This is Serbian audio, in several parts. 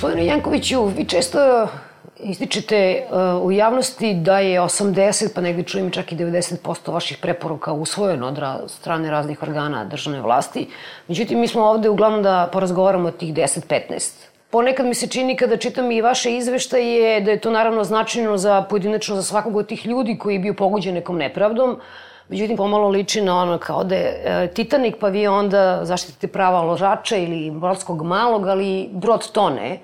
Gospodine Jankoviću, vi često ističete uh, u javnosti da je 80, pa negdje čujem čak i 90% vaših preporuka usvojeno od ra strane raznih organa državne vlasti. Međutim, mi smo ovde uglavnom da porazgovaramo o tih 10-15. Ponekad mi se čini kada čitam i vaše izveštaje da je to naravno značajno za pojedinačno za svakog od tih ljudi koji je bio pogođen nekom nepravdom, Međutim, pomalo liči na ono kao da je e, Titanik, pa vi onda zaštitite prava ložača ili brodskog malog, ali brod tone.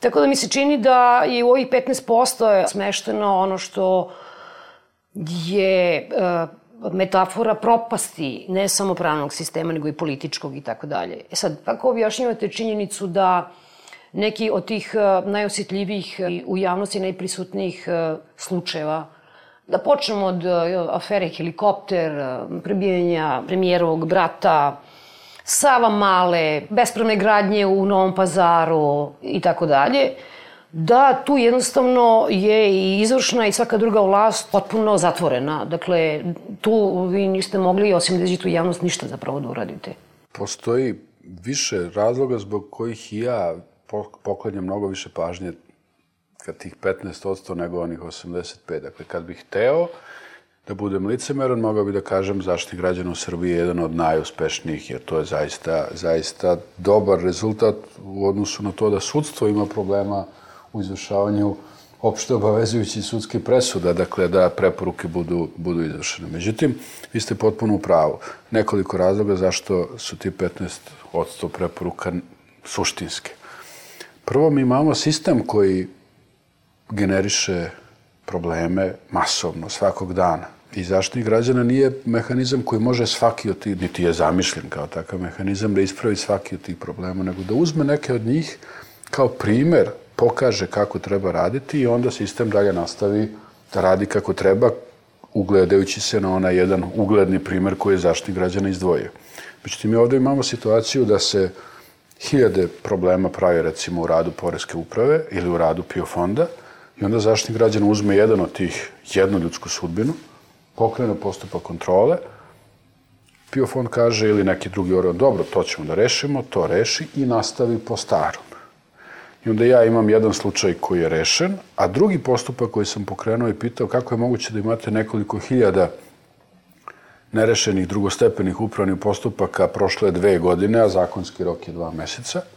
Tako da mi se čini da je u ovih 15% smešteno ono što je e, metafora propasti ne samo pravnog sistema, nego i političkog i tako dalje. E sad, kako objašnjavate činjenicu da neki od tih e, najosjetljivijih i u javnosti najprisutnijih e, slučajeva Da počnemo od uh, afere helikopter, uh, prebijanja premijerovog brata, Sava Male, bespravne gradnje u Novom pazaru i tako dalje, da tu jednostavno je i izvršna i svaka druga vlast potpuno zatvorena. Dakle, tu vi niste mogli, osim da u javnost, ništa zapravo da uradite. Postoji više razloga zbog kojih i ja poklanjam mnogo više pažnje kad tih 15% nego onih 85. Dakle, kad bih hteo da budem licemeran, mogao bih da kažem zaštitnik građana u Srbiji je jedan od najuspešnijih, jer to je zaista, zaista dobar rezultat u odnosu na to da sudstvo ima problema u izvršavanju opšte obavezujući sudske presuda, dakle da preporuke budu, budu izvršene. Međutim, vi ste potpuno u pravu. Nekoliko razloga zašto su ti 15% preporuka suštinske. Prvo, mi imamo sistem koji generiše probleme masovno, svakog dana. I zaštitnik građana nije mehanizam koji može svaki od tih, niti je zamišljen kao takav mehanizam, da ispravi svaki od tih problema, nego da uzme neke od njih kao primer, pokaže kako treba raditi i onda sistem dalje nastavi da radi kako treba, ugledajući se na onaj jedan ugledni primer koji je zaštitnik građana izdvojio. Međutim, mi ovde imamo situaciju da se hiljade problema pravi recimo u radu Poreske uprave ili u radu PIO fonda, I onda zaštitnik građana uzme jedan od tih, jednu ljudsku sudbinu, pokrene postupak kontrole, PIO fond kaže ili neki drugi organ, dobro, to ćemo da rešimo, to reši i nastavi po starom. I onda ja imam jedan slučaj koji je rešen, a drugi postupak koji sam pokrenuo i pitao kako je moguće da imate nekoliko hiljada nerešenih drugostepenih upravnih postupaka prošle dve godine, a zakonski rok je dva meseca –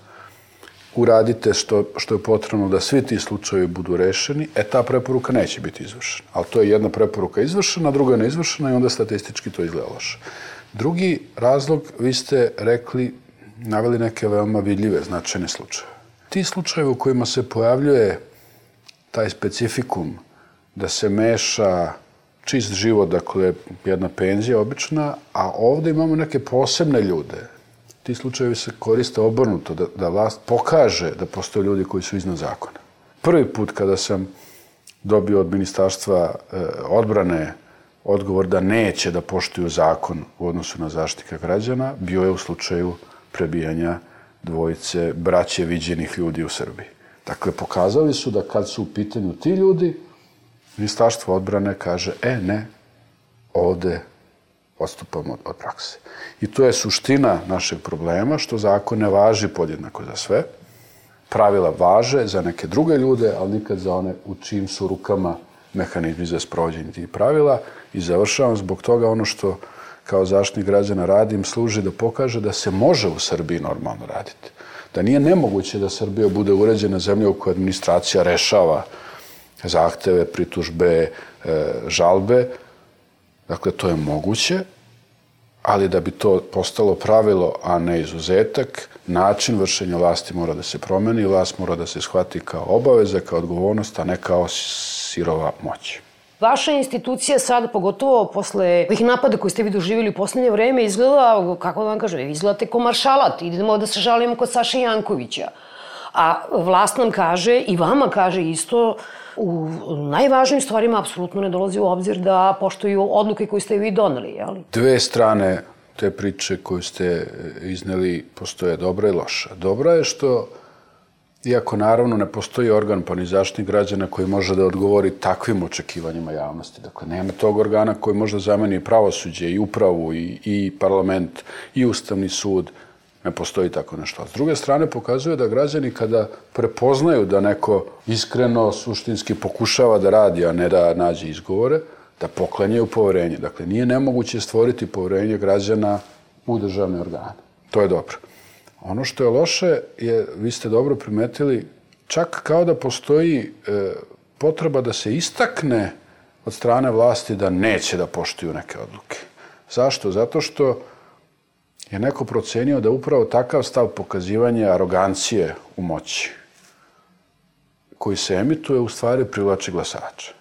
uradite što, što je potrebno da svi ti slučajevi budu rešeni, e ta preporuka neće biti izvršena. Ali to je jedna preporuka izvršena, druga je neizvršena i onda statistički to izgleda loše. Drugi razlog, vi ste rekli, naveli neke veoma vidljive, značajne slučaje. Ti slučajevi u kojima se pojavljuje taj specifikum da se meša čist život, dakle jedna penzija obična, a ovde imamo neke posebne ljude, ti slučajevi se koriste obrnuto, da, da vlast pokaže da postoje ljudi koji su iznad zakona. Prvi put kada sam dobio od ministarstva e, odbrane odgovor da neće da poštuju zakon u odnosu na zaštika građana, bio je u slučaju prebijanja dvojice braće viđenih ljudi u Srbiji. Dakle, pokazali su da kad su u pitanju ti ljudi, ministarstvo odbrane kaže, e ne, ovde odstupamo od, prakse. I to je suština našeg problema, što zakon ne važi podjednako za sve. Pravila važe za neke druge ljude, ali nikad za one u čijim su rukama mehanizmi za sprovođenje tih pravila. I završavam zbog toga ono što kao zaštitnik građana radim, služi da pokaže da se može u Srbiji normalno raditi. Da nije nemoguće da Srbija bude uređena zemlja u kojoj administracija rešava zahteve, pritužbe, e, žalbe, Dakle, to je moguće, ali da bi to postalo pravilo, a ne izuzetak, način vršenja vlasti mora da se promeni, vlast mora da se shvati kao obaveza, kao odgovornost, a ne kao sirova moć. Vaša institucija sad, pogotovo posle ovih napada koji ste vi doživjeli u poslednje vreme, izgleda, kako da vam kažem, izgledate ko maršalat. Idemo da se žalimo kod Saše Jankovića. A vlast nam kaže, i vama kaže isto, u najvažnijim stvarima apsolutno ne dolazi u obzir da poštuju odluke koje ste vi doneli, jel? Dve strane te priče koju ste izneli postoje dobra i loša. Dobra je što Iako naravno ne postoji organ pa ni zaštitnik građana koji može da odgovori takvim očekivanjima javnosti. Dakle, nema tog organa koji može da zameni pravosuđe i upravu i, i parlament i ustavni sud. Ne postoji tako nešto. S druge strane pokazuje da građani kada prepoznaju da neko iskreno, suštinski pokušava da radi, a ne da nađe izgovore, da poklanjaju poverenje. Dakle, nije nemoguće stvoriti poverenje građana u državne organe. To je dobro. Ono što je loše je, vi ste dobro primetili, čak kao da postoji e, potreba da se istakne od strane vlasti da neće da poštuju neke odluke. Zašto? Zato što je neko procenio da upravo takav stav pokazivanja arogancije u moći koji se emituje u stvari privlači glasača.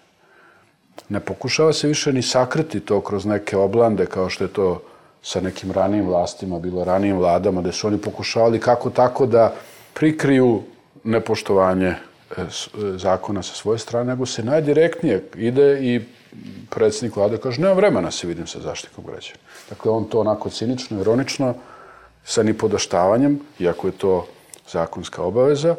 Ne pokušava se više ni sakriti to kroz neke oblande kao što je to sa nekim ranijim vlastima, bilo ranijim vladama, gde su oni pokušavali kako tako da prikriju nepoštovanje e, e, zakona sa svoje strane, nego se najdirektnije ide i predsednik vlade kaže, nema vremena se vidim sa zaštitom građana. Dakle, on to onako cinično, ironično, sa nipodaštavanjem, iako je to zakonska obaveza,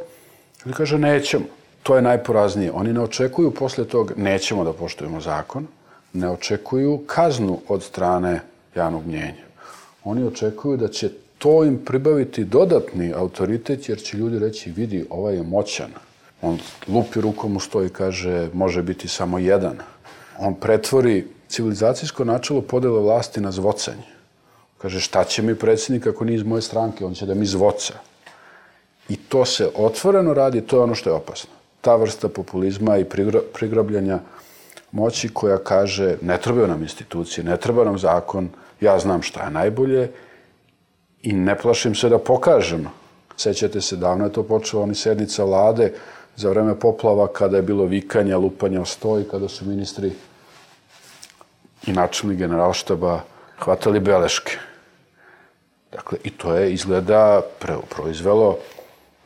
ali kaže, nećemo. To je najporaznije. Oni ne očekuju posle tog, nećemo da poštujemo zakon, ne očekuju kaznu od strane javnog mnjenja. Oni očekuju da će to im pribaviti dodatni autoritet, jer će ljudi reći, vidi, ovaj je moćan. On lupi rukom u sto i kaže, može biti samo jedan. On pretvori civilizacijsko načelo podele vlasti na zvocanje. Kaže, šta će mi predsjednik ako nije iz moje stranke? On će da mi zvoca. I to se otvoreno radi, to je ono što je opasno. Ta vrsta populizma i prigrabljanja moći koja kaže ne trebaju nam institucije, ne treba nam zakon, ja znam šta je najbolje i ne plašim se da pokažem. Sećate se, davno je to počelo, oni sednica vlade za vreme poplava kada je bilo vikanja, lupanja o stoj, kada su ministri i načelnik generalštaba hvatali beleške. Dakle, i to je izgleda proizvelo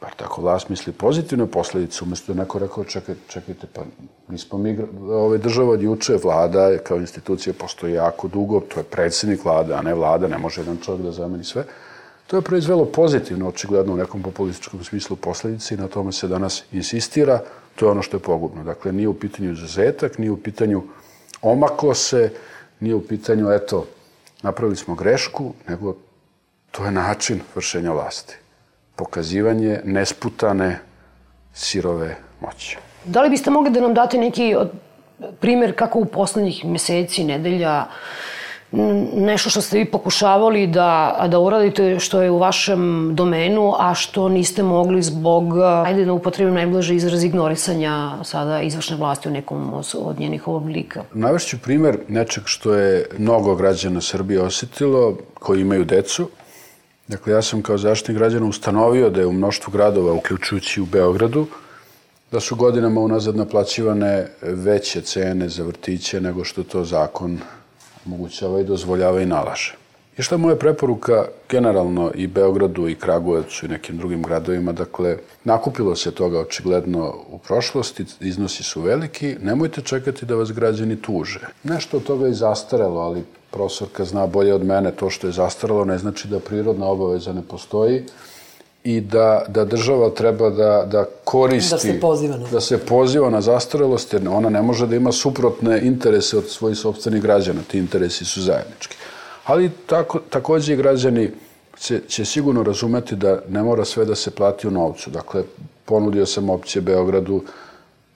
bar tako vlast misli, pozitivne posledice, umesto da neko rekao, čekaj, čekajte, pa nismo mi, ove država od juče, vlada kao institucija postoji jako dugo, to je predsednik vlada, a ne vlada, ne može jedan čovjek da zameni sve. To je proizvelo pozitivno, očigledno u nekom populističkom smislu posledice i na tome se danas insistira, to je ono što je pogubno. Dakle, nije u pitanju izuzetak, nije u pitanju omaklo se, nije u pitanju, eto, napravili smo grešku, nego to je način vršenja vlasti pokazivanje nesputane sirove moći. Da li biste mogli da nam date neki primer kako u poslednjih meseci, nedelja, nešto što ste vi pokušavali da, da uradite što je u vašem domenu, a što niste mogli zbog, ajde da upotrebim najbliže izraz ignorisanja sada izvršne vlasti u nekom od njenih oblika? Navešću primer nečeg što je mnogo građana Srbije osetilo, koji imaju decu, Dakle, ja sam kao zaštitnik građana ustanovio da je u mnoštvu gradova, uključujući u Beogradu, da su godinama unazad naplaćivane veće cene za vrtiće nego što to zakon omogućava i dozvoljava i nalaže. I šta je moja preporuka generalno i Beogradu i Kragujevcu i nekim drugim gradovima, dakle, nakupilo se toga očigledno u prošlosti, iznosi su veliki, nemojte čekati da vas građani tuže. Nešto od toga je zastarelo, ali profesorka zna bolje od mene, to što je zastaralo ne znači da prirodna obaveza ne postoji i da, da država treba da, da koristi... Da se poziva na... Da se poziva na zastarelost, jer ona ne može da ima suprotne interese od svojih sobstvenih građana. Ti interesi su zajednički. Ali tako, takođe i građani će, će sigurno razumeti da ne mora sve da se plati u novcu. Dakle, ponudio sam opcije Beogradu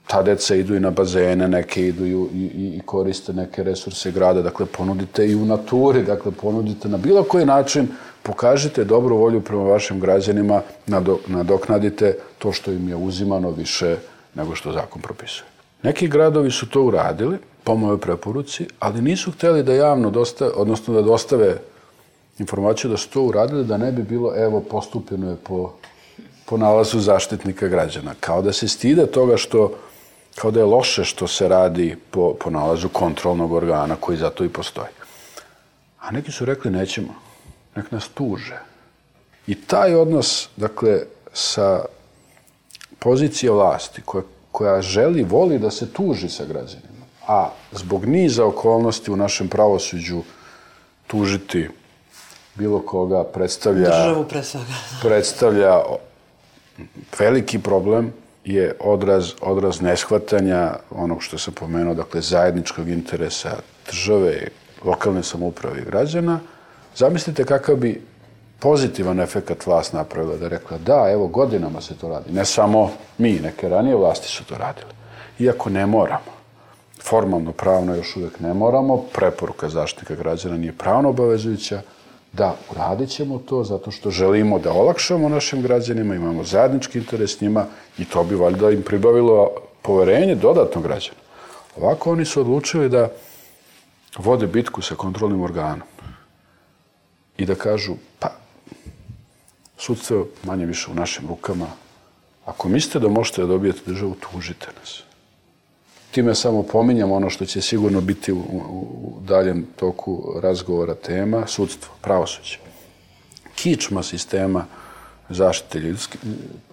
ta deca idu i na bazene, neke idu i, i, i koriste neke resurse grada, dakle ponudite i u naturi, dakle ponudite na bilo koji način, pokažite dobru volju prema vašim građanima, nadoknadite to što im je uzimano više nego što zakon propisuje. Neki gradovi su to uradili, po mojoj preporuci, ali nisu hteli da javno dostave, odnosno da dostave informaciju da su to uradili, da ne bi bilo, evo, postupeno je po, po nalazu zaštitnika građana. Kao da se stide toga što kao da je loše što se radi po, po nalazu kontrolnog organa koji zato i postoji. A neki su rekli nećemo, nek nas tuže. I taj odnos, dakle, sa pozicije vlasti koja, koja želi, voli da se tuži sa građanima, a zbog niza okolnosti u našem pravosuđu tužiti bilo koga predstavlja... Državu pre svega. predstavlja veliki problem je odraz, odraz neshvatanja onog što sam pomenuo, dakle, zajedničkog interesa države, lokalne samouprave i građana. Zamislite kakav bi pozitivan efekt vlast napravila, da rekla da, evo, godinama se to radi. Ne samo mi, neke ranije vlasti su to radile. Iako ne moramo. Formalno, pravno još uvek ne moramo. Preporuka zaštitnika građana nije pravno obavezujuća. Da, uradit ćemo to zato što želimo da olakšamo našim građanima, imamo zajednički interes s njima i to bi valjda im pribavilo poverenje dodatno građana. Ovako oni su odlučili da vode bitku sa kontrolnim organom i da kažu, pa, sudstvo manje više u našim rukama. Ako mislite da možete da dobijete državu, tužite nas. Time samo pominjam ono što će sigurno biti u, u daljem toku razgovora tema, sudstvo, pravosuđe. Kičma sistema zaštite ljudski,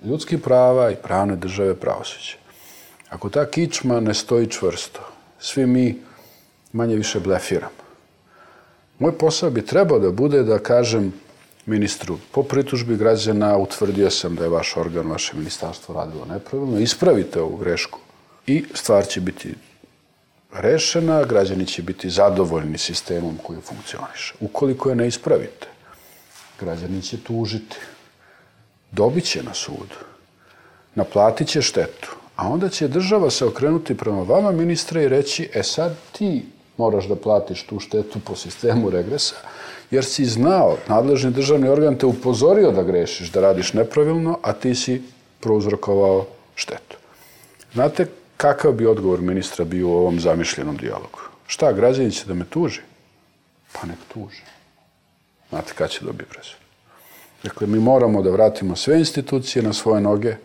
ljudskih prava i pravne države pravosuđe. Ako ta kičma ne stoji čvrsto, svi mi manje više blefiramo. Moj posao bi trebao da bude da kažem ministru, po pritužbi građana utvrdio sam da je vaš organ, vaše ministarstvo radilo nepravilno, ispravite ovu grešku i stvar će biti rešena, građani će biti zadovoljni sistemom koji funkcioniše. Ukoliko je ne ispravite, građani će tužiti, dobit će na sudu, naplatit će štetu, a onda će država se okrenuti prema vama, ministre, i reći, e sad ti moraš da platiš tu štetu po sistemu regresa, jer si znao, nadležni državni organ te upozorio da grešiš, da radiš nepravilno, a ti si prouzrokovao štetu. Znate kakav bi odgovor ministra bio u ovom zamišljenom dijalogu? Šta, građani će da me tuži? Pa nek tuži. Znate kada će dobiti presudu? Dakle, mi moramo da vratimo sve institucije na svoje noge,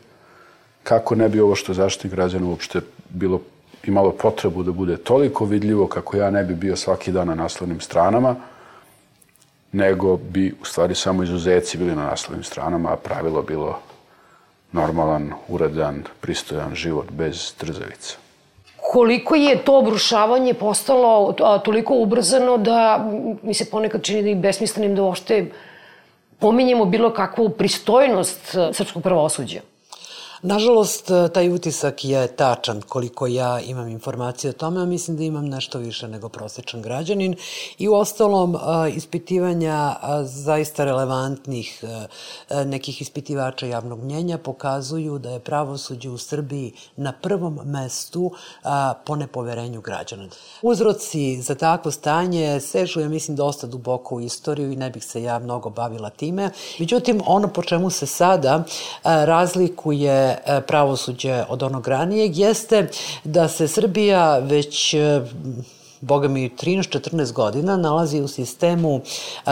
kako ne bi ovo što zaštitnik građana uopšte bilo imalo potrebu da bude toliko vidljivo kako ja ne bi bio svaki dan na naslovnim stranama, nego bi u stvari samo izuzeci bili na naslovnim stranama, a pravilo bilo normalan, uredan, pristojan život bez trzavica. Koliko je to obrušavanje postalo toliko ubrzano da mi se ponekad čini da i besmislenim da uopšte pominjemo bilo kakvu pristojnost srpskog pravosuđa? Nažalost, e, taj utisak je tačan koliko ja imam informacije o tome, a mislim da imam nešto više nego prosečan građanin. I u ostalom, e, ispitivanja e, zaista relevantnih nekih ispitivača javnog mnjenja pokazuju da je pravosuđe u Srbiji na prvom mestu po nepoverenju građana. Uzroci za takvo stanje sežu, ja mislim, dosta duboko u istoriju i ne bih se ja mnogo bavila time. Međutim, ono po čemu se sada razlikuje E, pravosuđe od onog ranijeg jeste da se Srbija već e, boga mi 13-14 godina nalazi u sistemu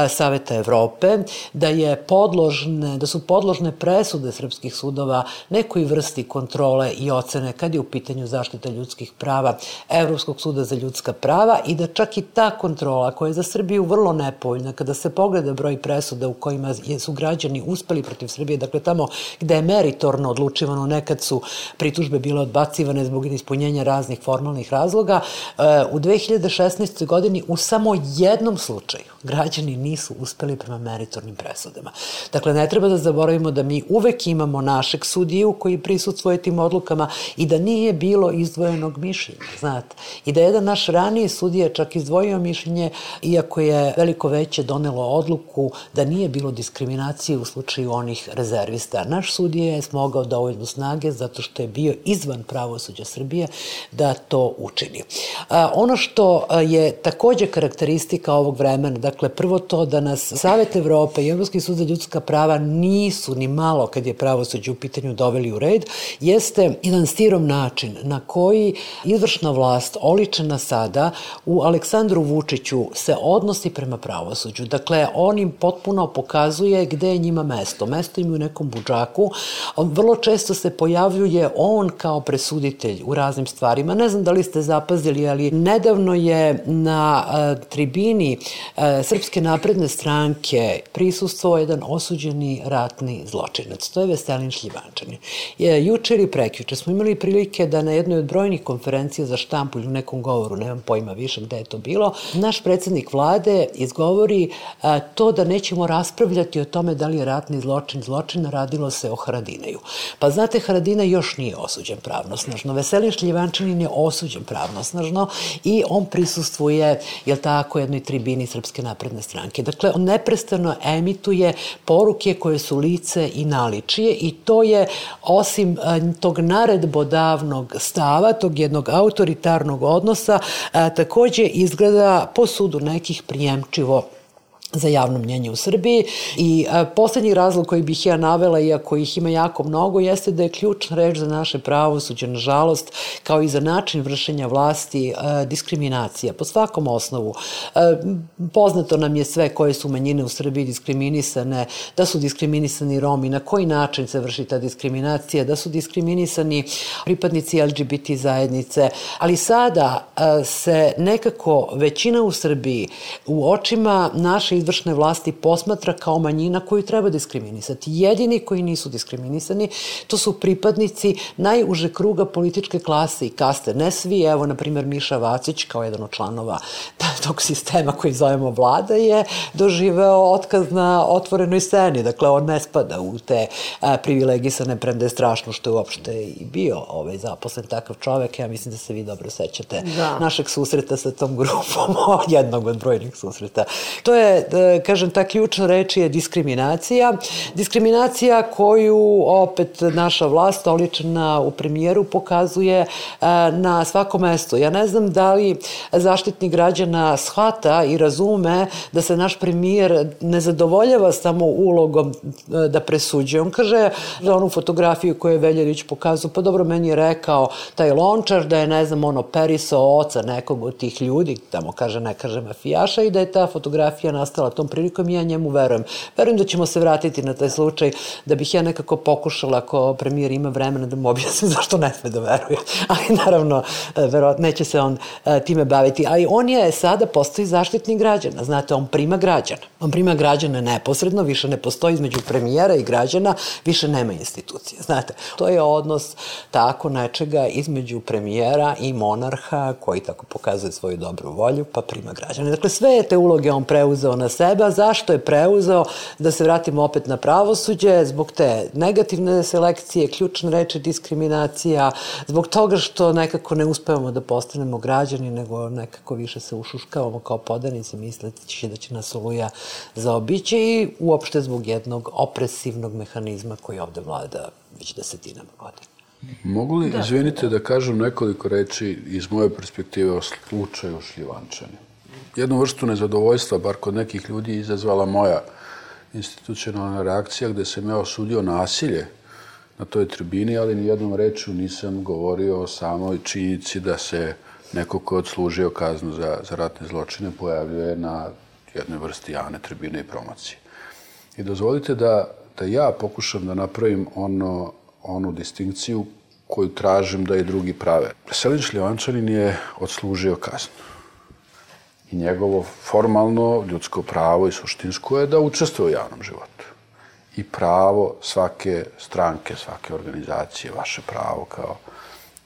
Saveta Evrope, da je podložne, da su podložne presude srpskih sudova nekoj vrsti kontrole i ocene kad je u pitanju zaštita ljudskih prava Evropskog suda za ljudska prava i da čak i ta kontrola koja je za Srbiju vrlo nepovoljna, kada se pogleda broj presuda u kojima su građani uspeli protiv Srbije, dakle tamo gde je meritorno odlučivano, nekad su pritužbe bile odbacivane zbog ispunjenja raznih formalnih razloga, u 2000 2016. godini u samo jednom slučaju građani nisu uspeli prema meritornim presudama. Dakle, ne treba da zaboravimo da mi uvek imamo našeg sudiju koji prisutsvoje tim odlukama i da nije bilo izdvojenog mišljenja, znate. I da jedan naš raniji sudija čak izdvojio mišljenje, iako je veliko veće donelo odluku da nije bilo diskriminacije u slučaju onih rezervista. Naš sudija je smogao dovoljno snage zato što je bio izvan pravosuđa Srbije da to učini. A, ono što je takođe karakteristika ovog vremena, dakle prvo to da nas Savet Evrope i Evropski sud za ljudska prava nisu ni malo kad je pravosuđe u pitanju doveli u red, jeste jedan stirom način na koji izvršna vlast oličena sada u Aleksandru Vučiću se odnosi prema pravosuđu. Dakle, on im potpuno pokazuje gde je njima mesto. Mesto im u nekom budžaku. Vrlo često se pojavljuje on kao presuditelj u raznim stvarima. Ne znam da li ste zapazili, ali nedavno je na e, tribini e, Srpske napredne stranke prisustuo jedan osuđeni ratni zločinac. To je Veselin Šljivančanin. Je, juče ili prekjuče smo imali prilike da na jednoj od brojnih konferencija za štampu ili u nekom govoru, nemam pojma više gde je to bilo, naš predsednik vlade izgovori e, to da nećemo raspravljati o tome da li je ratni zločin zločin, radilo se o Haradineju. Pa znate, Haradina još nije osuđen pravnosnažno. Veselin Šljivančanin je osuđen pravnosnažno i on prisustvuje, jel tako, jednoj tribini Srpske napredne stranke. Dakle, on neprestano emituje poruke koje su lice i naličije i to je, osim tog naredbodavnog stava, tog jednog autoritarnog odnosa, takođe izgleda po sudu nekih prijemčivo za javno mnjenje u Srbiji i a, poslednji razlog koji bih ja navela, iako ih ima jako mnogo, jeste da je ključna reč za naše pravosuđe, nažalost, kao i za način vršenja vlasti, a, diskriminacija po svakom osnovu. A, poznato nam je sve koje su manjine u Srbiji diskriminisane, da su diskriminisani Romi, na koji način se vrši ta diskriminacija, da su diskriminisani pripadnici LGBT zajednice, ali sada se nekako većina u Srbiji u očima naše izvršne vlasti posmatra kao manjina koju treba diskriminisati. Jedini koji nisu diskriminisani, to su pripadnici najuže kruga političke klase i kaste. Ne svi, evo, na primjer, Miša Vacić, kao jedan od članova tog sistema koji zovemo vlada, je doživeo otkaz na otvorenoj sceni. Dakle, on ne spada u te a, privilegisane, premda je strašno što je uopšte i bio ovaj, zaposlen takav čovek. Ja mislim da se vi dobro sećate da. našeg susreta sa tom grupom, jednog od brojnih susreta. To je kažem, ta ključna reč je diskriminacija. Diskriminacija koju opet naša vlast, oličena u premijeru, pokazuje e, na svakom mestu. Ja ne znam da li zaštitnik građana shvata i razume da se naš premijer ne zadovoljava samo ulogom e, da presuđuje. On kaže za onu fotografiju koju je Veljerić pokazao, pa dobro, meni je rekao taj lončar da je, ne znam, ono, perisao oca nekog od tih ljudi, tamo kaže, ne kaže mafijaša i da je ta fotografija nastala nastala tom prilikom i ja njemu verujem. Verujem da ćemo se vratiti na taj slučaj, da bih ja nekako pokušala, ako premijer ima vremena, da mu objasnim zašto ne sme da veruje. Ali naravno, e, verovatno, neće se on e, time baviti. Ali on je sada postoji zaštitnik građana. Znate, on prima građana. On prima građana neposredno, više ne postoji između premijera i građana, više nema institucije. Znate, to je odnos tako nečega između premijera i monarha koji tako pokazuje svoju dobru volju, pa prima građana. Dakle, sve te uloge on preuzeo na sebe, a zašto je preuzeo, da se vratimo opet na pravosuđe, zbog te negativne selekcije, ključne reče diskriminacija, zbog toga što nekako ne uspevamo da postanemo građani, nego nekako više se ušuškavamo kao podanici, misleći da će nas oluja zaobići i uopšte zbog jednog opresivnog mehanizma koji ovde vlada već desetinama godina. Mogu li, da. izvinite, da kažem nekoliko reči iz moje perspektive o slučaju Šljivančani? Jednu vrstu nezadovoljstva, bar kod nekih ljudi, izazvala moja institucionalna reakcija gde sam ja osudio nasilje na toj tribini, ali ni jednom reču nisam govorio o samoj činjenici da se neko ko je odslužio kaznu za, za ratne zločine pojavljuje na jednoj vrsti javne tribine i promocije. I dozvolite da, da ja pokušam da napravim ono, onu distinkciju koju tražim da i drugi prave. Selin Šljivančanin je odslužio kaznu i njegovo formalno ljudsko pravo i suštinsko je da učestvuje u javnom životu. I pravo svake stranke, svake organizacije, vaše pravo kao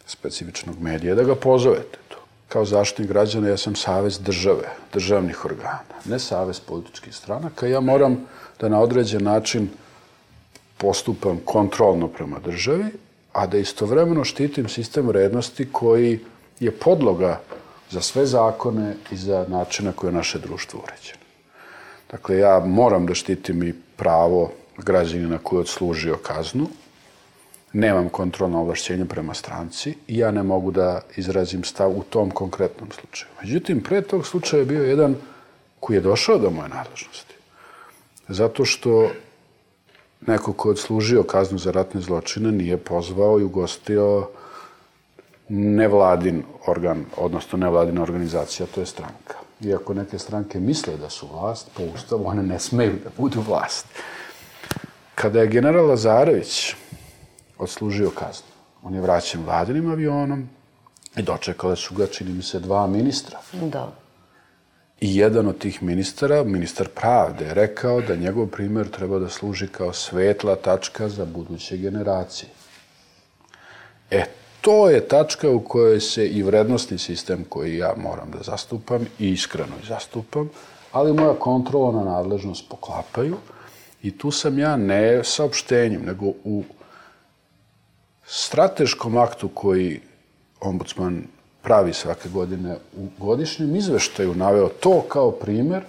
specifičnog medija, da ga pozovete to. Kao zaštitnik građana ja sam savez države, državnih organa, ne savez političkih stranaka. Ja moram da na određen način postupam kontrolno prema državi, a da istovremeno štitim sistem vrednosti koji je podloga za sve zakone i za način na koje je naše društvo uređeno. Dakle, ja moram da štitim i pravo građanina koji je odslužio kaznu, nemam kontrolno ovlašćenje prema stranci i ja ne mogu da izrazim stav u tom konkretnom slučaju. Međutim, pre tog slučaja je bio jedan koji je došao do moje nadležnosti. Zato što neko ko je odslužio kaznu za ratne zločine nije pozvao i ugostio nevladin organ, odnosno nevladina organizacija, to je stranka. Iako neke stranke misle da su vlast, po ustavu one ne smeju da budu vlast. Kada je general Lazarević odslužio kaznu, on je vraćen vladinim avionom i dočekale su ga, čini mi se, dva ministra. Da. I jedan od tih ministara, ministar pravde, je rekao da njegov primer treba da služi kao svetla tačka za buduće generacije. E, to je tačka u kojoj se i vrednostni sistem koji ja moram da zastupam i iskreno i zastupam, ali moja kontrolna nadležnost poklapaju i tu sam ja ne saopštenjem, nego u strateškom aktu koji ombudsman pravi svake godine u godišnjem izveštaju naveo to kao primer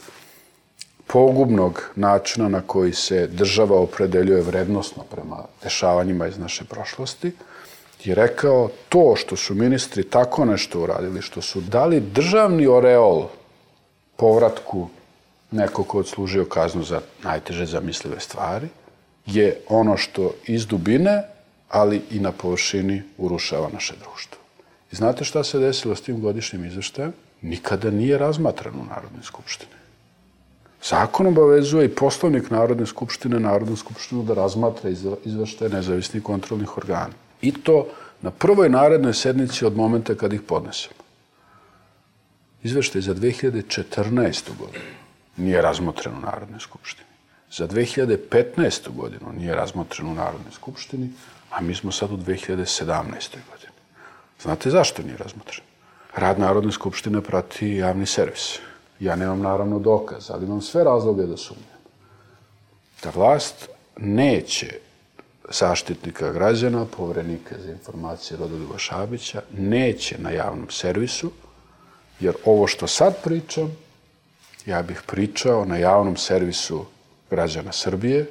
pogubnog načina na koji se država opredeljuje vrednostno prema dešavanjima iz naše prošlosti i rekao to što su ministri tako nešto uradili, što su dali državni oreol povratku neko ko odslužio kaznu za najteže zamislive stvari, je ono što iz dubine, ali i na površini urušava naše društvo. I znate šta se desilo s tim godišnjim izveštajem? Nikada nije razmatran u Narodnoj skupštini. Zakon obavezuje i poslovnik Narodne skupštine Narodnu skupštinu da razmatra izveštaje nezavisnih kontrolnih organa. I to na prvoj narednoj sednici od momenta kad ih podnesemo. Izveštaj za 2014. godinu nije razmotren u Narodnoj skupštini. Za 2015. godinu nije razmotren u Narodnoj skupštini, a mi smo sad u 2017. godini. Znate zašto nije razmotren? Rad Narodne skupštine prati javni servis. Ja nemam naravno dokaz, ali imam sve razloge da sumnjam. Da vlast neće zaštitnika građana, povrenika za informacije Rodoljuba Šabića, neće na javnom servisu, jer ovo što sad pričam, ja bih pričao na javnom servisu građana Srbije,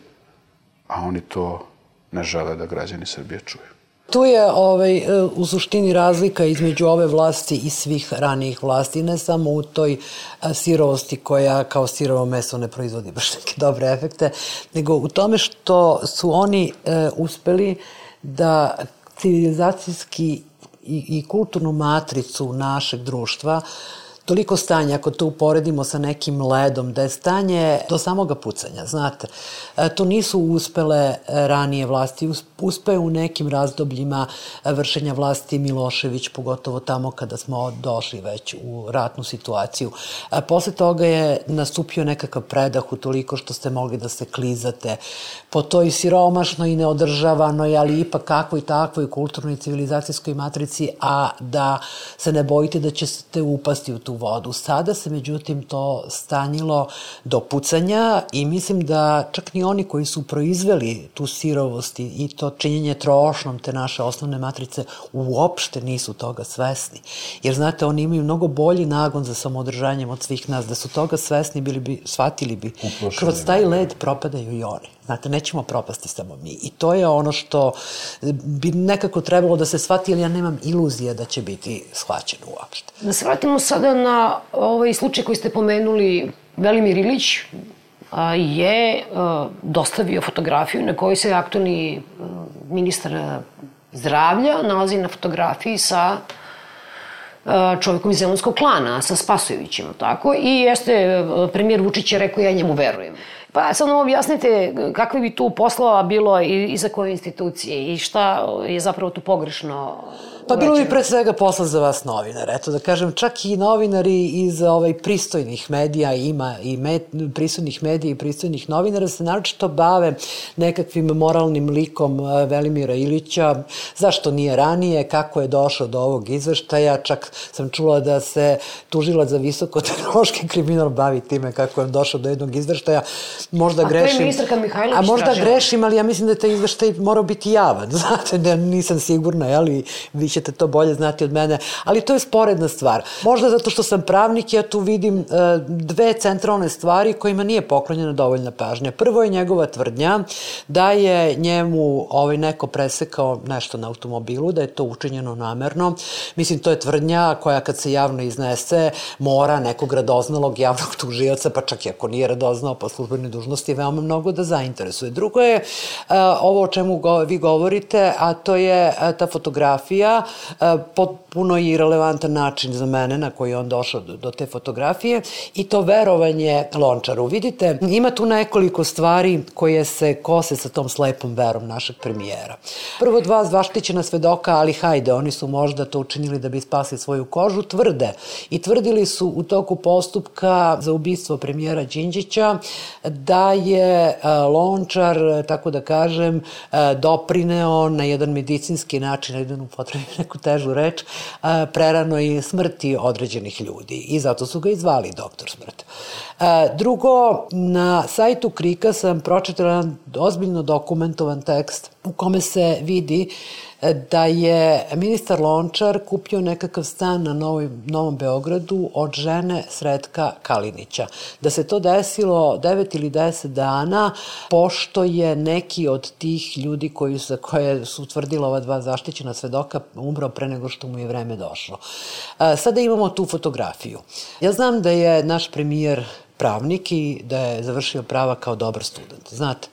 a oni to ne žele da građani Srbije čuju. Tu je ovaj, e, u suštini razlika između ove vlasti i svih ranijih vlasti, ne samo u toj e, sirovosti koja kao sirovo meso ne proizvodi baš neke dobre efekte, nego u tome što su oni e, uspeli da civilizacijski i, i kulturnu matricu našeg društva toliko stanje, ako to uporedimo sa nekim ledom, da je stanje do samoga pucanja, znate. E, to nisu uspele e, ranije vlasti, uspe u nekim razdobljima e, vršenja vlasti Milošević, pogotovo tamo kada smo došli već u ratnu situaciju. Posle toga je nastupio nekakav predah u toliko što ste mogli da se klizate po toj siromašnoj i neodržavanoj, ali ipak kakvoj takvoj kulturnoj civilizacijskoj matrici, a da se ne bojite da ćete upasti u tu vodu. Sada se međutim to stanjilo do pucanja i mislim da čak ni oni koji su proizveli tu sirovost i to činjenje trošnom te naše osnovne matrice uopšte nisu toga svesni. Jer znate, oni imaju mnogo bolji nagon za samodržanjem od svih nas. Da su toga svesni, bili bi, shvatili bi. Kroz taj led propadaju i oni. Znate, nećemo propasti samo mi. I to je ono što bi nekako trebalo da se shvati, ali ja nemam iluzije da će biti shvaćeno uopšte. Da se vratimo sada na ovaj slučaj koji ste pomenuli, Velimir Ilić je dostavio fotografiju na kojoj se aktualni ministar zdravlja nalazi na fotografiji sa čovjekom iz Zemunskog klana, sa Spasojevićima, tako? I jeste, premijer Vučić je rekao, ja njemu verujem. Pa sad nam objasnite kakve bi tu poslova bilo i, i za koje institucije i šta je zapravo tu pogrešno Pa bilo bi pre svega posla za vas novinar. Eto da kažem, čak i novinari iz ovaj, pristojnih medija ima i med, pristojnih medija i pristojnih novinara se naročito bave nekakvim moralnim likom eh, Velimira Ilića. Zašto nije ranije, kako je došao do ovog izveštaja. Čak sam čula da se tužila za visokotehnološki kriminal bavi time kako je došao do jednog izveštaja. Možda a grešim. A to je ministarka Mihajlović A možda tražila. grešim, ali ja mislim da je taj izveštaj morao biti javan. Znate, da nisam sigurna, jel? Vi ćete to bolje znati od mene, ali to je sporedna stvar. Možda zato što sam pravnik, ja tu vidim e, dve centralne stvari kojima nije poklonjena dovoljna pažnja. Prvo je njegova tvrdnja da je njemu ovaj neko presekao nešto na automobilu, da je to učinjeno namerno. Mislim, to je tvrdnja koja kad se javno iznese mora nekog radoznalog javnog tužioca, pa čak i ako nije radoznao po službenoj dužnosti, veoma mnogo da zainteresuje. Drugo je uh, ovo o čemu vi govorite, a to je uh, ta fotografija E, potpuno i relevantan način za mene na koji on došao do, do te fotografije i to verovanje Lončaru. Vidite, ima tu nekoliko stvari koje se kose sa tom slepom verom našeg premijera. Prvo dva zvaštićena svedoka, ali hajde, oni su možda to učinili da bi spasili svoju kožu, tvrde i tvrdili su u toku postupka za ubistvo premijera Đinđića da je e, Lončar, tako da kažem, e, doprineo na jedan medicinski način, na jedan upotrebi neku težu reč, prerano i smrti određenih ljudi i zato su ga izvali doktor smrt. Drugo, na sajtu Krika sam pročitala ozbiljno dokumentovan tekst u kome se vidi da je ministar Lončar kupio nekakav stan na Novoj, Novom Beogradu od žene Sretka Kalinića. Da se to desilo 9 ili 10 dana, pošto je neki od tih ljudi koji su, koje su utvrdila ova dva zaštićena svedoka umrao pre nego što mu je vreme došlo. Sada imamo tu fotografiju. Ja znam da je naš premijer pravnik i da je završio prava kao dobar student. Znate,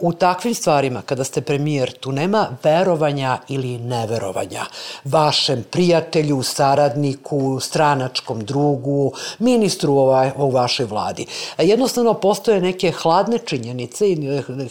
u takvim stvarima, kada ste premijer, tu nema verovanja ili neverovanja vašem prijatelju, saradniku, stranačkom drugu, ministru u vašoj vladi. Jednostavno postoje neke hladne činjenice,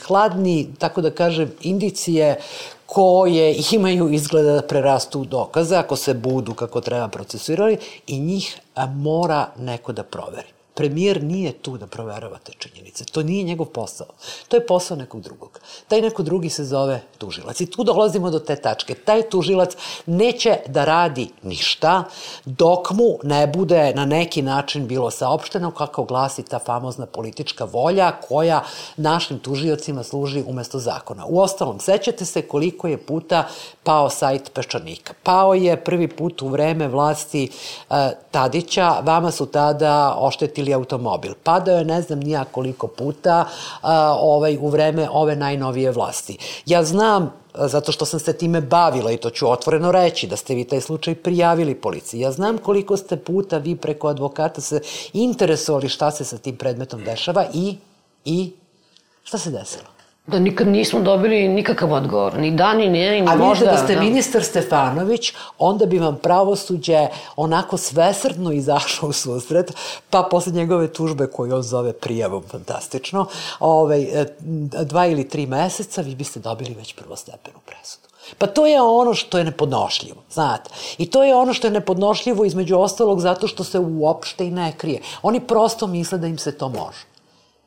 hladni, tako da kažem, indicije koje imaju izgleda da prerastu dokaze ako se budu kako treba procesirali i njih mora neko da proveri. Premijer nije tu da proverava te činjenice. To nije njegov posao. To je posao nekog drugog. Taj neko drugi se zove tužilac. I tu dolazimo do te tačke. Taj tužilac neće da radi ništa dok mu ne bude na neki način bilo saopšteno kako glasi ta famozna politička volja koja našim tužiocima služi umesto zakona. U ostalom, sećate se koliko je puta pao sajt Peščanika. Pao je prvi put u vreme vlasti uh, Tadića. Vama su tada oštetili ili automobil. Padao je ne znam nija koliko puta a, ovaj, u vreme ove najnovije vlasti. Ja znam zato što sam se time bavila i to ću otvoreno reći, da ste vi taj slučaj prijavili policiji. Ja znam koliko ste puta vi preko advokata se interesovali šta se sa tim predmetom dešava i, i šta se desilo? Da nikad nismo dobili nikakav odgovor, ni da, ni ne, ni možda. A vidite da ste da. ministar Stefanović, onda bi vam pravosuđe onako svesrdno izašlo u susret, pa posle njegove tužbe koju on zove prijavom, fantastično, ovaj, e, dva ili tri meseca vi biste dobili već prvostepenu presudu. Pa to je ono što je nepodnošljivo, znate. I to je ono što je nepodnošljivo između ostalog zato što se uopšte i ne krije. Oni prosto misle da im se to može.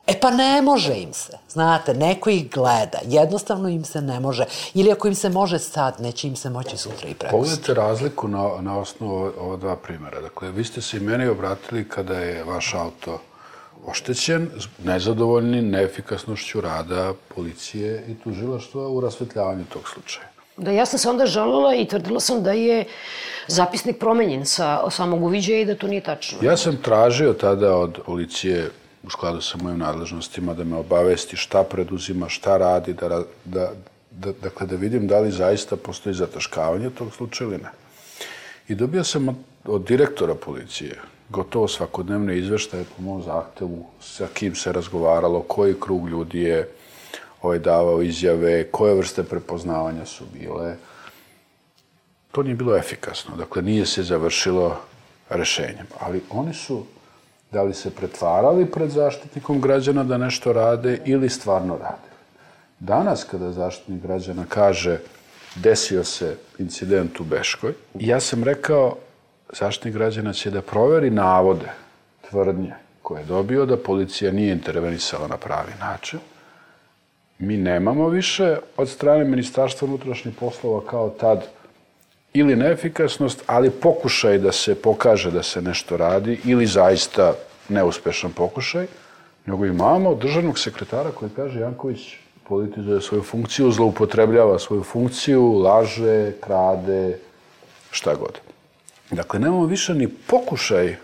E pa ne može im se, znate, neko ih gleda, jednostavno im se ne može. Ili ako im se može sad, neće im se moći sutra i preko. Pogledajte razliku na, na osnovu ova dva primjera. Dakle, vi ste se i meni obratili kada je vaš auto oštećen, nezadovoljni neefikasnošću rada policije i tužilaštva u rasvetljavanju tog slučaja. Da, ja sam se onda žalila i tvrdila sam da je zapisnik promenjen sa samog uviđaja i da to nije tačno. Ja sam tražio tada od policije u skladu sa mojim nadležnostima da me obavesti šta preduzima, šta radi, da, da, da, dakle, da vidim da li zaista postoji zataškavanje tog slučaja ili ne. I dobio sam od, od direktora policije gotovo svakodnevne izveštaje po mom zahtevu sa kim se razgovaralo, koji krug ljudi je ovaj, davao izjave, koje vrste prepoznavanja su bile. To nije bilo efikasno, dakle nije se završilo rešenjem, ali oni su da li se pretvarali pred zaštitnikom građana da nešto rade ili stvarno rade. Danas kada zaštitnik građana kaže desio se incident u Beškoj, ja sam rekao zaštitnik građana će da proveri navode, tvrdnje koje je dobio da policija nije intervenisala na pravi način. Mi nemamo više od strane Ministarstva unutrašnjih poslova kao tad ili neefikasnost, ali pokušaj da se pokaže da se nešto radi ili zaista neuspešan pokušaj, nego imamo državnog sekretara koji kaže Janković politizuje svoju funkciju, zloupotrebljava svoju funkciju, laže, krade, šta god. Dakle, nemamo više ni pokušaj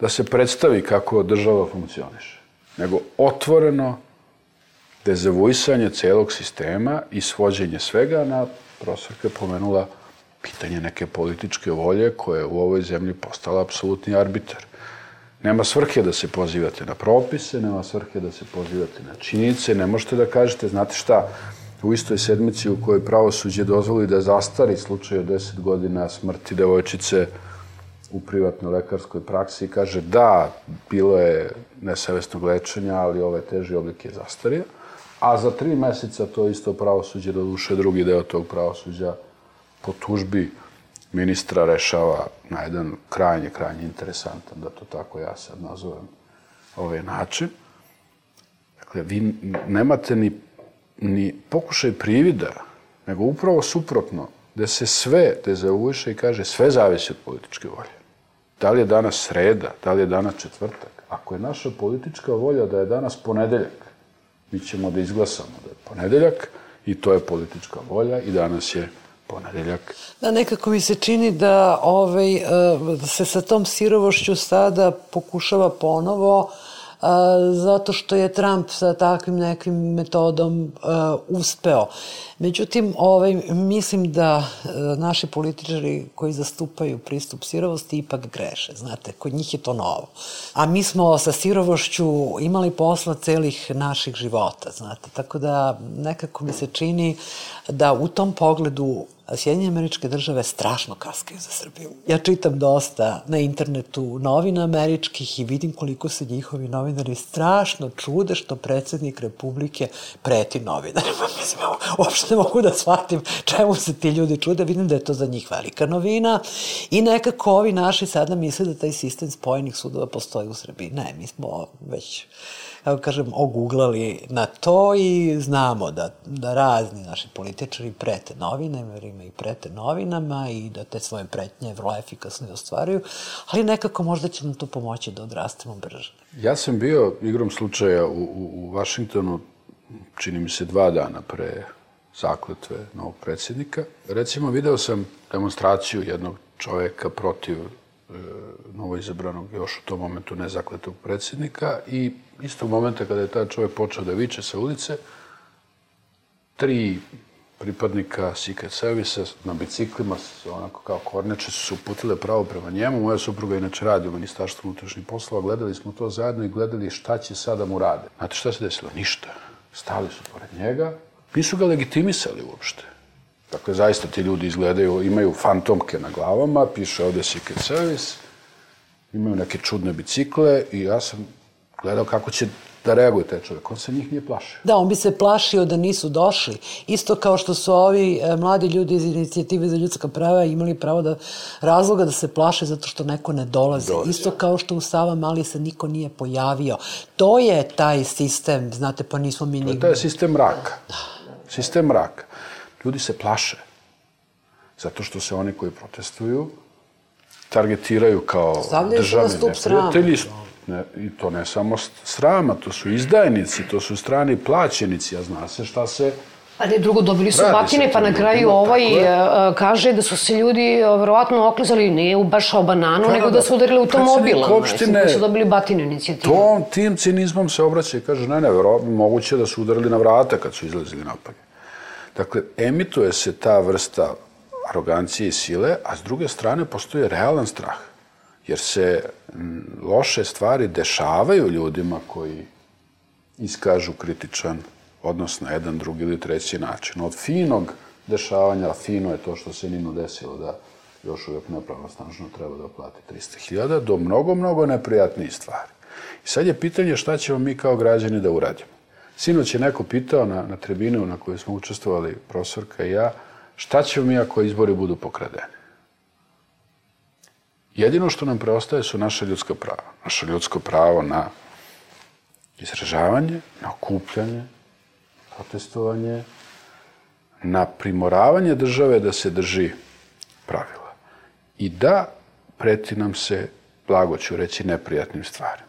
da se predstavi kako država funkcioniše, nego otvoreno dezavuisanje celog sistema i svođenje svega na profesorka je pomenula pitanje neke političke volje koja je u ovoj zemlji postala apsolutni arbitar. Nema svrhe da se pozivate na propise, nema svrhe da se pozivate na činjenice, ne možete da kažete, znate šta, u istoj sedmici u kojoj pravosuđe dozvoli da zastari slučaj od 10 godina smrti devojčice u privatnoj lekarskoj praksi i kaže da, bilo je nesavestnog lečenja, ali ove teži oblik je zastario, a za tri meseca to isto pravosuđe, do duše drugi deo tog pravosuđa po tužbi ministra rešava na jedan krajnje, krajnje interesantan, da to tako ja sad nazovem, ovaj način. Dakle, vi nemate ni, ni pokušaj privida, nego upravo suprotno, da se sve dezavuiše i kaže sve zavisi od političke volje. Da li je danas sreda, da li je danas četvrtak, Ako je naša politička volja da je danas ponedeljak, mi ćemo da izglasamo da je ponedeljak i to je politička volja i danas je ponedeljak. Da, nekako mi se čini da ovaj, eh, da se sa tom sirovošću sada pokušava ponovo zato što je Trump sa takvim nekim metodom uh, uspeo. Međutim, ovaj, mislim da uh, naši političari koji zastupaju pristup sirovosti ipak greše. Znate, kod njih je to novo. A mi smo sa sirovošću imali posla celih naših života, znate. Tako da nekako mi se čini da u tom pogledu Sjedinje američke države strašno kaskaju za Srbiju. Ja čitam dosta na internetu novina američkih i vidim koliko se njihovi novinari strašno čude što predsednik Republike preti novinarima. Mislim, uopšte ne mogu da shvatim čemu se ti ljudi čude. Vidim da je to za njih velika novina i nekako ovi naši sada misle da taj sistem spojenih sudova postoji u Srbiji. Ne, mi smo već kako kažem, oguglali na to i znamo da, da razni naši političari prete novinama i prete novinama i da te svoje pretnje vrlo efikasno ostvaruju, ali nekako možda će nam to pomoći da odrastemo brže. Ja sam bio igrom slučaja u, u, u Vašingtonu, čini mi se dva dana pre zakletve novog predsjednika. Recimo, video sam demonstraciju jednog čoveka protiv e, novoizabranog još u tom momentu nezakletog predsjednika i istog momenta kada je taj čovjek počeo da viče sa ulice, tri pripadnika Secret Service na biciklima, onako kao korneče, su se uputile pravo prema njemu. Moja supruga inače radi u Ministarstvu unutrašnjih poslova. Gledali smo to zajedno i gledali šta će sada mu rade. Znate šta se desilo? Ništa. Stali su pored njega. Nisu ga legitimisali uopšte. Dakle, zaista ti ljudi izgledaju, imaju fantomke na glavama, piše ovde Secret Service, imaju neke čudne bicikle i ja sam gledao kako će da reaguje taj čovjek. On se njih nije plašio. Da, on bi se plašio da nisu došli. Isto kao što su ovi e, mladi ljudi iz inicijative za ljudska prava imali pravo da razloga da se plaše zato što neko ne dolazi. dolazi. Isto kao što u Sava Mali se niko nije pojavio. To je taj sistem, znate, pa nismo mi nigde. To je sistem mraka. Sistem mraka. Ljudi se plaše. Zato što se oni koji protestuju targetiraju kao Stavljaju državni neprijatelji. Ne, I to ne samo srama, to su izdajnici, to su strani plaćenici, a zna se šta se Ali drugo, dobili su batine, pa na kraju ovaj uh, kaže da su se ljudi uh, verovatno oklizali ne u baš o bananu, pa, nego da, da su udarili automobilom. Opštine, koji su dobili batine inicijativu. To, tim cinizmom se obraća i kaže, ne, ne, verovatno moguće da su udarili na vrata kad su izlazili napad. Dakle, emituje se ta vrsta arogancije i sile, a s druge strane postoji realan strah. Jer se loše stvari dešavaju ljudima koji iskažu kritičan odnos na jedan, drugi ili treći način. Od finog dešavanja, fino je to što se Ninu desilo da još uvijek nepravnostažno treba da plati 300.000, do mnogo, mnogo neprijatnijih stvari. I sad je pitanje šta ćemo mi kao građani da uradimo. Sinoć je neko pitao na, na tribinu na kojoj smo učestvovali, profesorka i ja, šta ćemo mi ako izbori budu pokradeni? Jedino što nam preostaje su naše ljudska prava. Naše ljudsko pravo na izražavanje, na okupljanje, protestovanje, na primoravanje države da se drži pravila. I da preti nam se, blago ću reći, neprijatnim stvarima.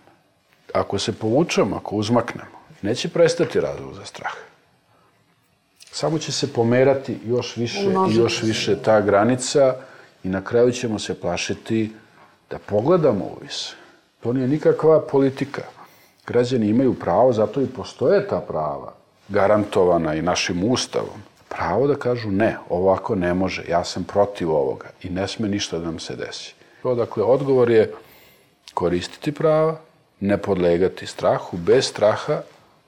Ako se povučemo, ako uzmaknemo, neće prestati razlog za strah. Samo će se pomerati još više i još više ta granica i na kraju ćemo se plašiti da pogledamo u vis. To nije nikakva politika. Građani imaju pravo, zato i postoje ta prava, garantovana i našim ustavom. Pravo da kažu ne, ovako ne može, ja sam protiv ovoga i ne sme ništa da nam se desi. To, dakle, odgovor je koristiti prava, ne podlegati strahu, bez straha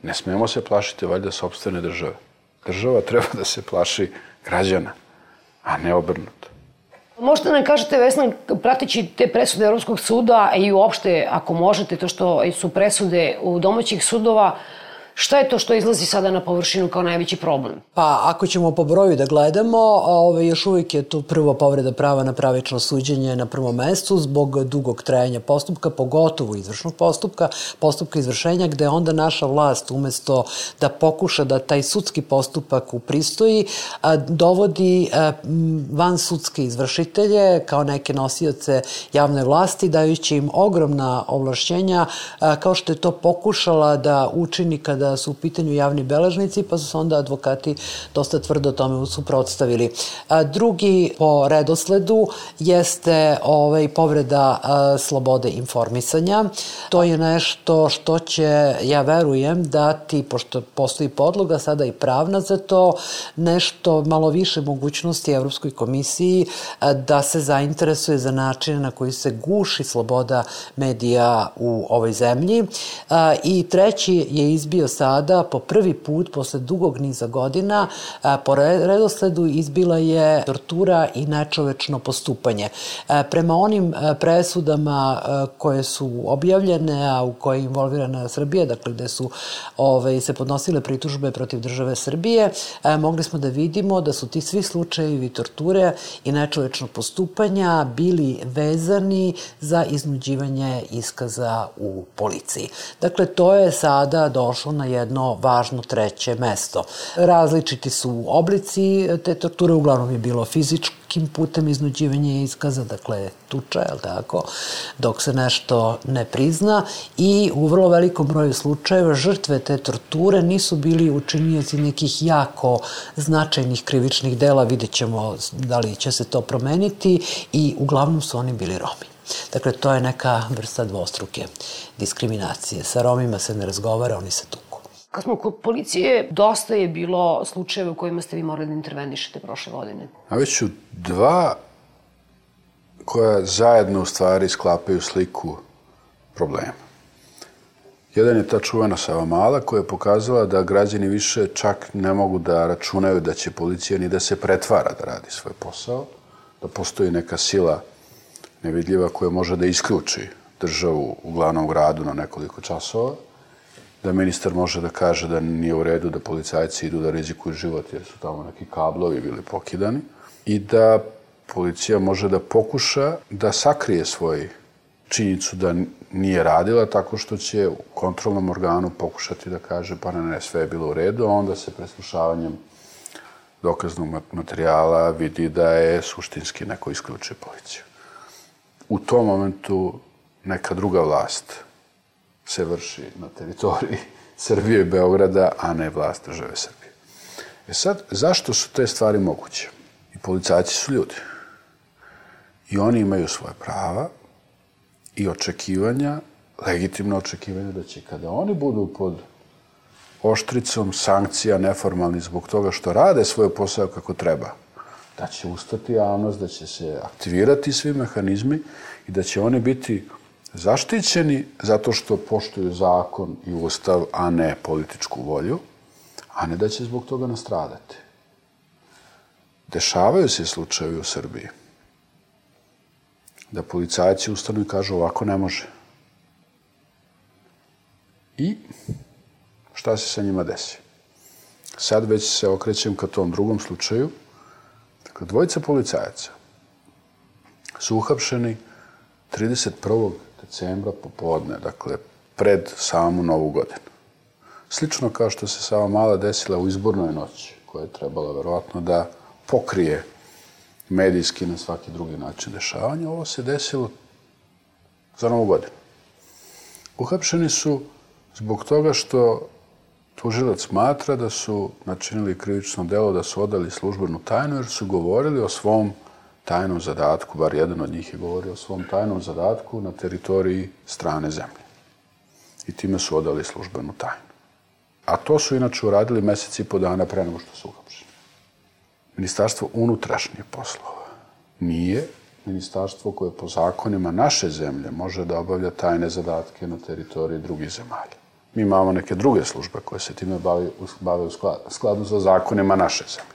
ne smemo se plašiti valjda sobstvene države. Država treba da se plaši građana, a ne obrnuto. Možete da nam kažete, Vesna, prateći te presude Europskog suda i uopšte, ako možete, to što su presude u domaćih sudova, Šta je to što izlazi sada na površinu kao najveći problem? Pa, ako ćemo po broju da gledamo, ove, još uvijek je tu prvo povreda prava na pravično suđenje na prvom mestu zbog dugog trajanja postupka, pogotovo izvršnog postupka, postupka izvršenja, gde onda naša vlast umesto da pokuša da taj sudski postupak upristoji, a, dovodi a, van sudske izvršitelje kao neke nosioce javne vlasti, dajući im ogromna ovlašćenja, a, kao što je to pokušala da učini kada kada su u pitanju javni beležnici, pa su se onda advokati dosta tvrdo tome suprotstavili. Drugi po redosledu jeste ovaj, povreda slobode informisanja. To je nešto što će, ja verujem, dati, pošto postoji podloga sada i pravna za to, nešto malo više mogućnosti Evropskoj komisiji da se zainteresuje za načine na koji se guši sloboda medija u ovoj zemlji. I treći je izbio sada po prvi put posle dugog niza godina po redosledu izbila je tortura i nečovečno postupanje. Prema onim presudama koje su objavljene, a u koje je involvirana Srbija, dakle gde su ove, ovaj, se podnosile pritužbe protiv države Srbije, mogli smo da vidimo da su ti svi slučajevi torture i nečovečno postupanja bili vezani za iznuđivanje iskaza u policiji. Dakle, to je sada došlo na jedno važno treće mesto. Različiti su oblici te torture, uglavnom je bilo fizičkim putem iznuđivanje iskaza, dakle tuča, je tako, dok se nešto ne prizna i u vrlo velikom broju slučajeva žrtve te torture nisu bili učinioci nekih jako značajnih krivičnih dela, vidjet ćemo da li će se to promeniti i uglavnom su oni bili Romi. Dakle, to je neka vrsta dvostruke diskriminacije. Sa Romima se ne razgovara, oni se tuku. Kad smo kod policije, dosta je bilo slučajeva u kojima ste vi morali da intervenišete prošle godine. A već ću dva koja zajedno u stvari sklapaju sliku problema. Jedan je ta čuvena Savamala koja je pokazala da građani više čak ne mogu da računaju da će policija ni da se pretvara da radi svoj posao, da postoji neka sila nevidljiva koja može da isključi državu u glavnom gradu na nekoliko časova da ministar može da kaže da nije u redu da policajci idu da rizikuju život jer su tamo neki kablovi bili pokidani i da policija može da pokuša da sakrije svoj činjenicu da nije radila tako što će u kontrolnom organu pokušati da kaže pa ne, ne, sve je bilo u redu, a onda se preslušavanjem dokaznog materijala vidi da je suštinski neko isključio policiju. U tom momentu neka druga vlast se vrši na teritoriji Srbije i Beograda, a ne vlast države Srbije. E sad, zašto su te stvari moguće? I policajci su ljudi. I oni imaju svoje prava i očekivanja, legitimno očekivanja da će kada oni budu pod oštricom sankcija neformalni zbog toga što rade svoj posao kako treba, da će ustati javnost, da će se aktivirati svi mehanizmi i da će oni biti zaštićeni zato što poštuju zakon i ustav, a ne političku volju, a ne da će zbog toga nastradati. Dešavaju se slučajevi u Srbiji da policajci ustanu i kažu ovako ne može. I šta se sa njima desi? Sad već se okrećem ka tom drugom slučaju. Dakle, dvojica policajaca su uhapšeni 31 decembra popodne, dakle, pred samu novu godinu. Slično kao što se sama mala desila u izbornoj noći, koja je trebala verovatno da pokrije medijski na svaki drugi način dešavanja, ovo se desilo za novu godinu. Uhapšeni su zbog toga što tužilac smatra da su načinili krivično delo, da su odali službenu tajnu, jer su govorili o svom tajnom zadatku, bar jedan od njih je govorio o svom tajnom zadatku na teritoriji strane zemlje. I time su odali službenu tajnu. A to su inače uradili meseci i po dana pre nego što su uhapšeni. Ministarstvo unutrašnjih poslova nije ministarstvo koje po zakonima naše zemlje može da obavlja tajne zadatke na teritoriji drugih zemalja. Mi imamo neke druge službe koje se time bave u skladu sa zakonima naše zemlje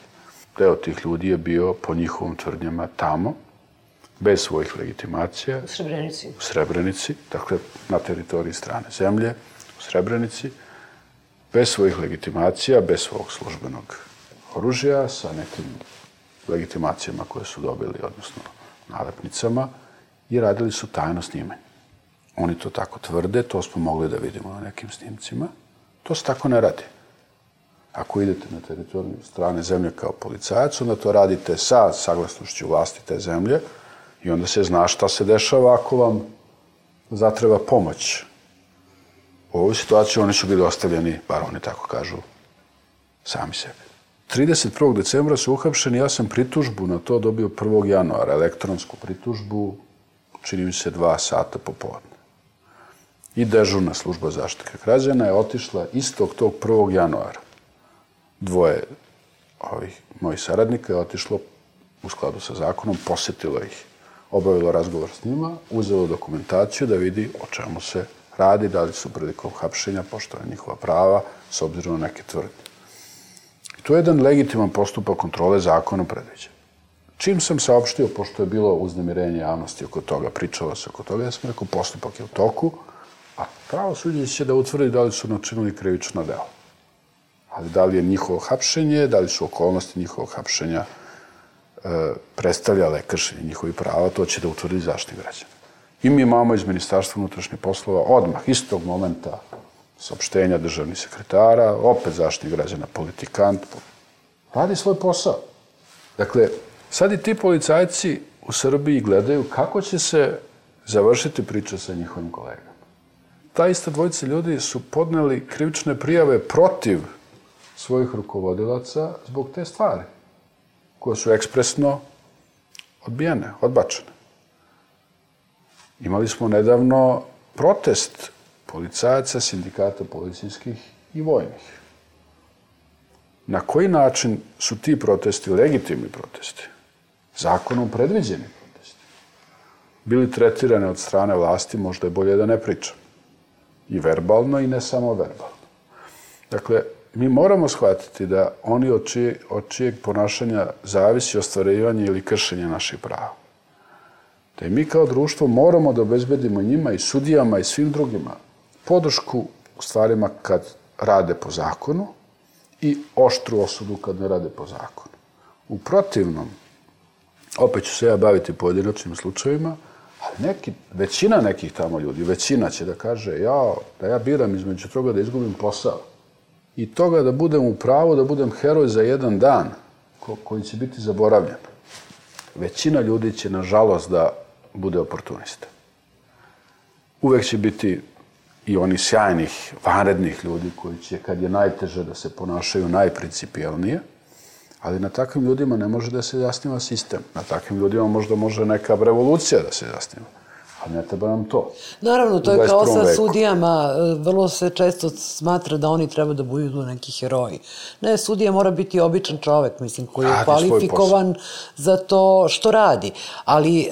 deo tih ljudi je bio, po njihovom tvrdnjama, tamo, bez svojih legitimacija. U Srebrenici. U Srebrenici, dakle, na teritoriji strane zemlje, u Srebrenici, bez svojih legitimacija, bez svog službenog oružja, sa nekim legitimacijama koje su dobili, odnosno nalepnicama, i radili su tajno snimanje. Oni to tako tvrde, to smo mogli da vidimo na nekim snimcima. To se tako ne radi. Ako idete na teritoriju strane zemlje kao policajac, onda to radite sa saglasnošću vlasti te zemlje i onda se zna šta se dešava ako vam zatreba pomoć. U ovoj situaciji oni su bili ostavljeni, bar oni tako kažu, sami sebi. 31. decembra su uhapšeni, ja sam pritužbu na to dobio 1. januara, elektronsku pritužbu, čini mi se dva sata popodne. I dežurna služba zaštite građana je otišla istog tog 1. januara. Dvoje ovih mojih saradnika je otišlo u skladu sa zakonom, posetilo ih, obavilo razgovor s njima, uzelo dokumentaciju da vidi o čemu se radi, da li su prilikom hapšenja poštovane njihova prava, s obzirom na neke tvrdnje. I to je jedan legitiman postupak kontrole zakona predviđen. Čim sam saopštio, pošto je bilo uznemirenje javnosti oko toga, pričalo se oko toga, ja sam rekao, postupak je u toku, a pravo suđenje će da utvrdi da li su načinili krivično delo. Ali da li je njihovo hapšenje, da li su okolnosti njihovog hapšenja e, predstavljale kršenje njihovih prava, to će da utvrdi zaštitnik građana. I mi imamo iz Ministarstva unutrašnjih poslova odmah, istog momenta, saopštenja državnih sekretara, opet zaštitnik građana, politikant, radi svoj posao. Dakle, sad i ti policajci u Srbiji gledaju kako će se završiti priča sa njihovim kolegama. Ta ista dvojica ljudi su podneli krivične prijave protiv svojih rukovodilaca zbog te stvari, koje su ekspresno odbijene, odbačene. Imali smo nedavno protest policajaca, sindikata policijskih i vojnih. Na koji način su ti protesti legitimni protesti? Zakonom predviđeni protesti. Bili tretirane od strane vlasti, možda je bolje da ne pričam. I verbalno i ne samo verbalno. Dakle, mi moramo shvatiti da oni od, čije, od čijeg ponašanja zavisi ostvarivanje ili kršenje naših prava. Da i mi kao društvo moramo da obezbedimo njima i sudijama i svim drugima podršku u stvarima kad rade po zakonu i oštru osudu kad ne rade po zakonu. U protivnom, opet ću se ja baviti pojedinačnim slučajevima, ali neki, većina nekih tamo ljudi, većina će da kaže, ja, da ja biram između toga da izgubim posao i toga da budem u pravu, da budem heroj za jedan dan ko, koji će biti zaboravljen. Većina ljudi će, nažalost, da bude oportunista. Uvek će biti i oni sjajnih, vanrednih ljudi koji će, kad je najteže, da se ponašaju najprincipijalnije, ali na takvim ljudima ne može da se zasniva sistem. Na takvim ljudima možda može neka revolucija da se zasniva. A ne treba nam to. Naravno, to je kao sa veku. sudijama. Vrlo se često smatra da oni treba da budu neki heroji. Ne, sudija mora biti običan čovek, mislim, koji je kvalifikovan za to što radi. Ali e,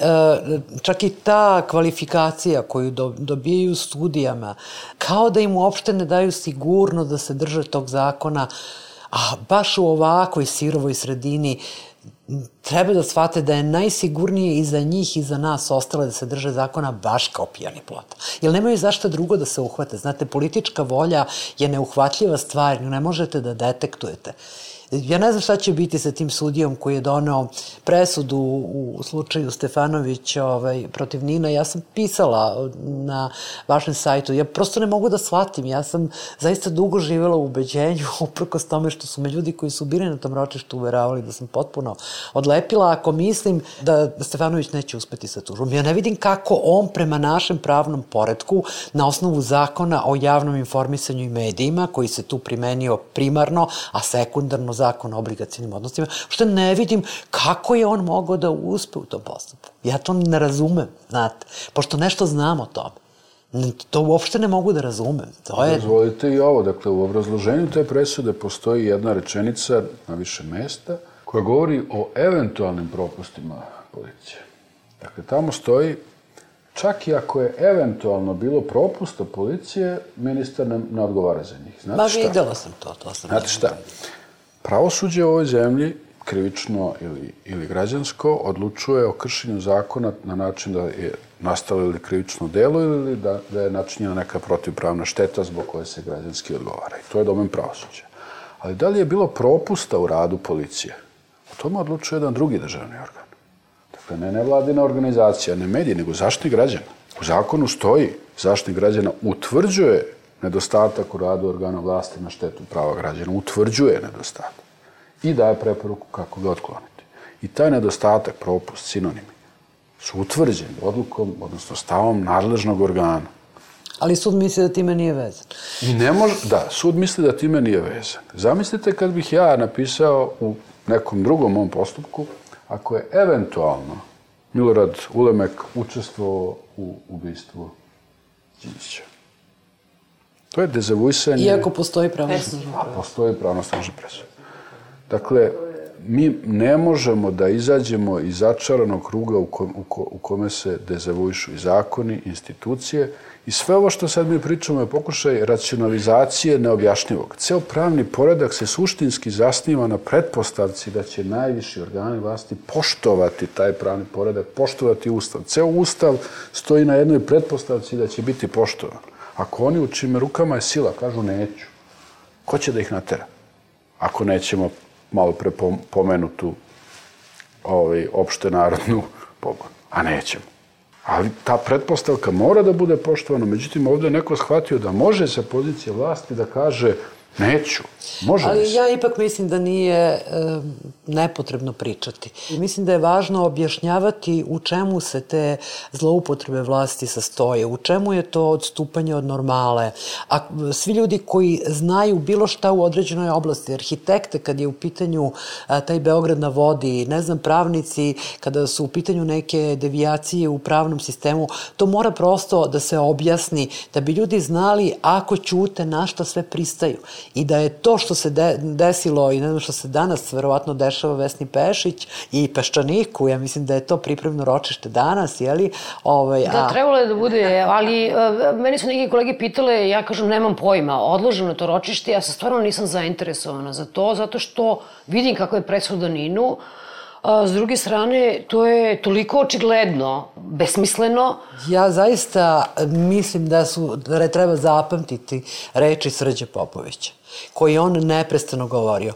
čak i ta kvalifikacija koju dobijaju sudijama, kao da im uopšte ne daju sigurno da se drže tog zakona, a baš u ovakvoj sirovoj sredini treba da shvate da je najsigurnije i za njih i za nas ostale da se drže zakona baš kao pijani plota. Jer nemaju zašto drugo da se uhvate. Znate, politička volja je neuhvatljiva stvar, ne možete da detektujete. Ja ne znam šta će biti sa tim sudijom koji je doneo presudu u slučaju Stefanović ovaj, protiv Nina. Ja sam pisala na vašem sajtu. Ja prosto ne mogu da shvatim. Ja sam zaista dugo živela u ubeđenju, uprkos tome što su me ljudi koji su bili na tom ročištu uveravali da sam potpuno odlepila. Ako mislim da Stefanović neće uspeti sa tužbom, ja ne vidim kako on prema našem pravnom poredku na osnovu zakona o javnom informisanju i medijima, koji se tu primenio primarno, a sekundarno zakon o obligacijnim odnosima, što ne vidim kako je on mogao da uspe u tom postupku. Ja to ne razumem, znate, pošto nešto znam o tome. To uopšte ne mogu da razumem. To je... Dozvolite i ovo. Dakle, u obrazloženju te presude postoji jedna rečenica na više mesta koja govori o eventualnim propustima policije. Dakle, tamo stoji čak i ako je eventualno bilo propusta policije, ministar ne, ne odgovara za njih. Znate Ma, šta? videla sam to, to sam. Znate šta? Pravosuđe u ovoj zemlji, krivično ili, ili građansko, odlučuje o kršenju zakona na način da je nastalo ili krivično delo ili da, da je načinjena neka protivpravna šteta zbog koje se građanski odgovara. I to je domen pravosuđa. Ali da li je bilo propusta u radu policije? O tome odlučuje jedan drugi državni organ. Dakle, ne nevladina organizacija, ne mediji, nego zaštitnik građana. U zakonu stoji zaštitnik građana utvrđuje nedostatak u radu organa vlasti na štetu prava građana, utvrđuje nedostatak i daje preporuku kako ga otkloniti. I taj nedostatak, propust, sinonimi, su utvrđeni odlukom, odnosno stavom nadležnog organa. Ali sud misli da time nije vezan. I ne može, da, sud misli da time nije vezan. Zamislite kad bih ja napisao u nekom drugom mom postupku, ako je eventualno Milorad Ulemek učestvovao u ubistvu Đinđića. To je dezavuisanje... Iako postoji pravosnažna A postoji pravosnažna presuda. Dakle, mi ne možemo da izađemo iz začaranog kruga u, kom, u, ko, u kome se dezavuišu i zakoni, institucije i sve ovo što sad mi pričamo je pokušaj racionalizacije neobjašnjivog. Ceo pravni poredak se suštinski zasniva na pretpostavci da će najviši organi vlasti poštovati taj pravni poredak, poštovati ustav. Ceo ustav stoji na jednoj pretpostavci da će biti poštovan. Ako oni u čime rukama je sila kažu neću, ko će da ih natera? Ako nećemo malo pre pomenutu ovaj, opšte narodnu pogonu. A nećemo. Ali ta pretpostavka mora da bude poštovana. Međutim, ovde je neko shvatio da može sa pozicije vlasti da kaže Neću. Može Ali ja ipak mislim da nije e, nepotrebno pričati. Mislim da je važno objašnjavati u čemu se te zloupotrebe vlasti sastoje, u čemu je to odstupanje od normale. A svi ljudi koji znaju bilo šta u određenoj oblasti, arhitekte kad je u pitanju a, taj Beograd na vodi, ne znam, pravnici kada su u pitanju neke devijacije u pravnom sistemu, to mora prosto da se objasni, da bi ljudi znali ako ćute na šta sve pristaju i da je to što se de, desilo i ne znam što se danas verovatno dešava Vesni Pešić i Peščaniku, ja mislim da je to pripremno ročište danas, jeli? Ovaj, a... Da, trebalo je da bude, ali uh, meni su neki kolege pitale, ja kažem nemam pojma, odloženo to ročište, ja se stvarno nisam zainteresovana za to, zato što vidim kako je presuda Ninu, A, s druge strane, to je toliko očigledno, besmisleno. Ja zaista mislim da su, da treba zapamtiti reči Srđe Popovića, koji on neprestano govorio.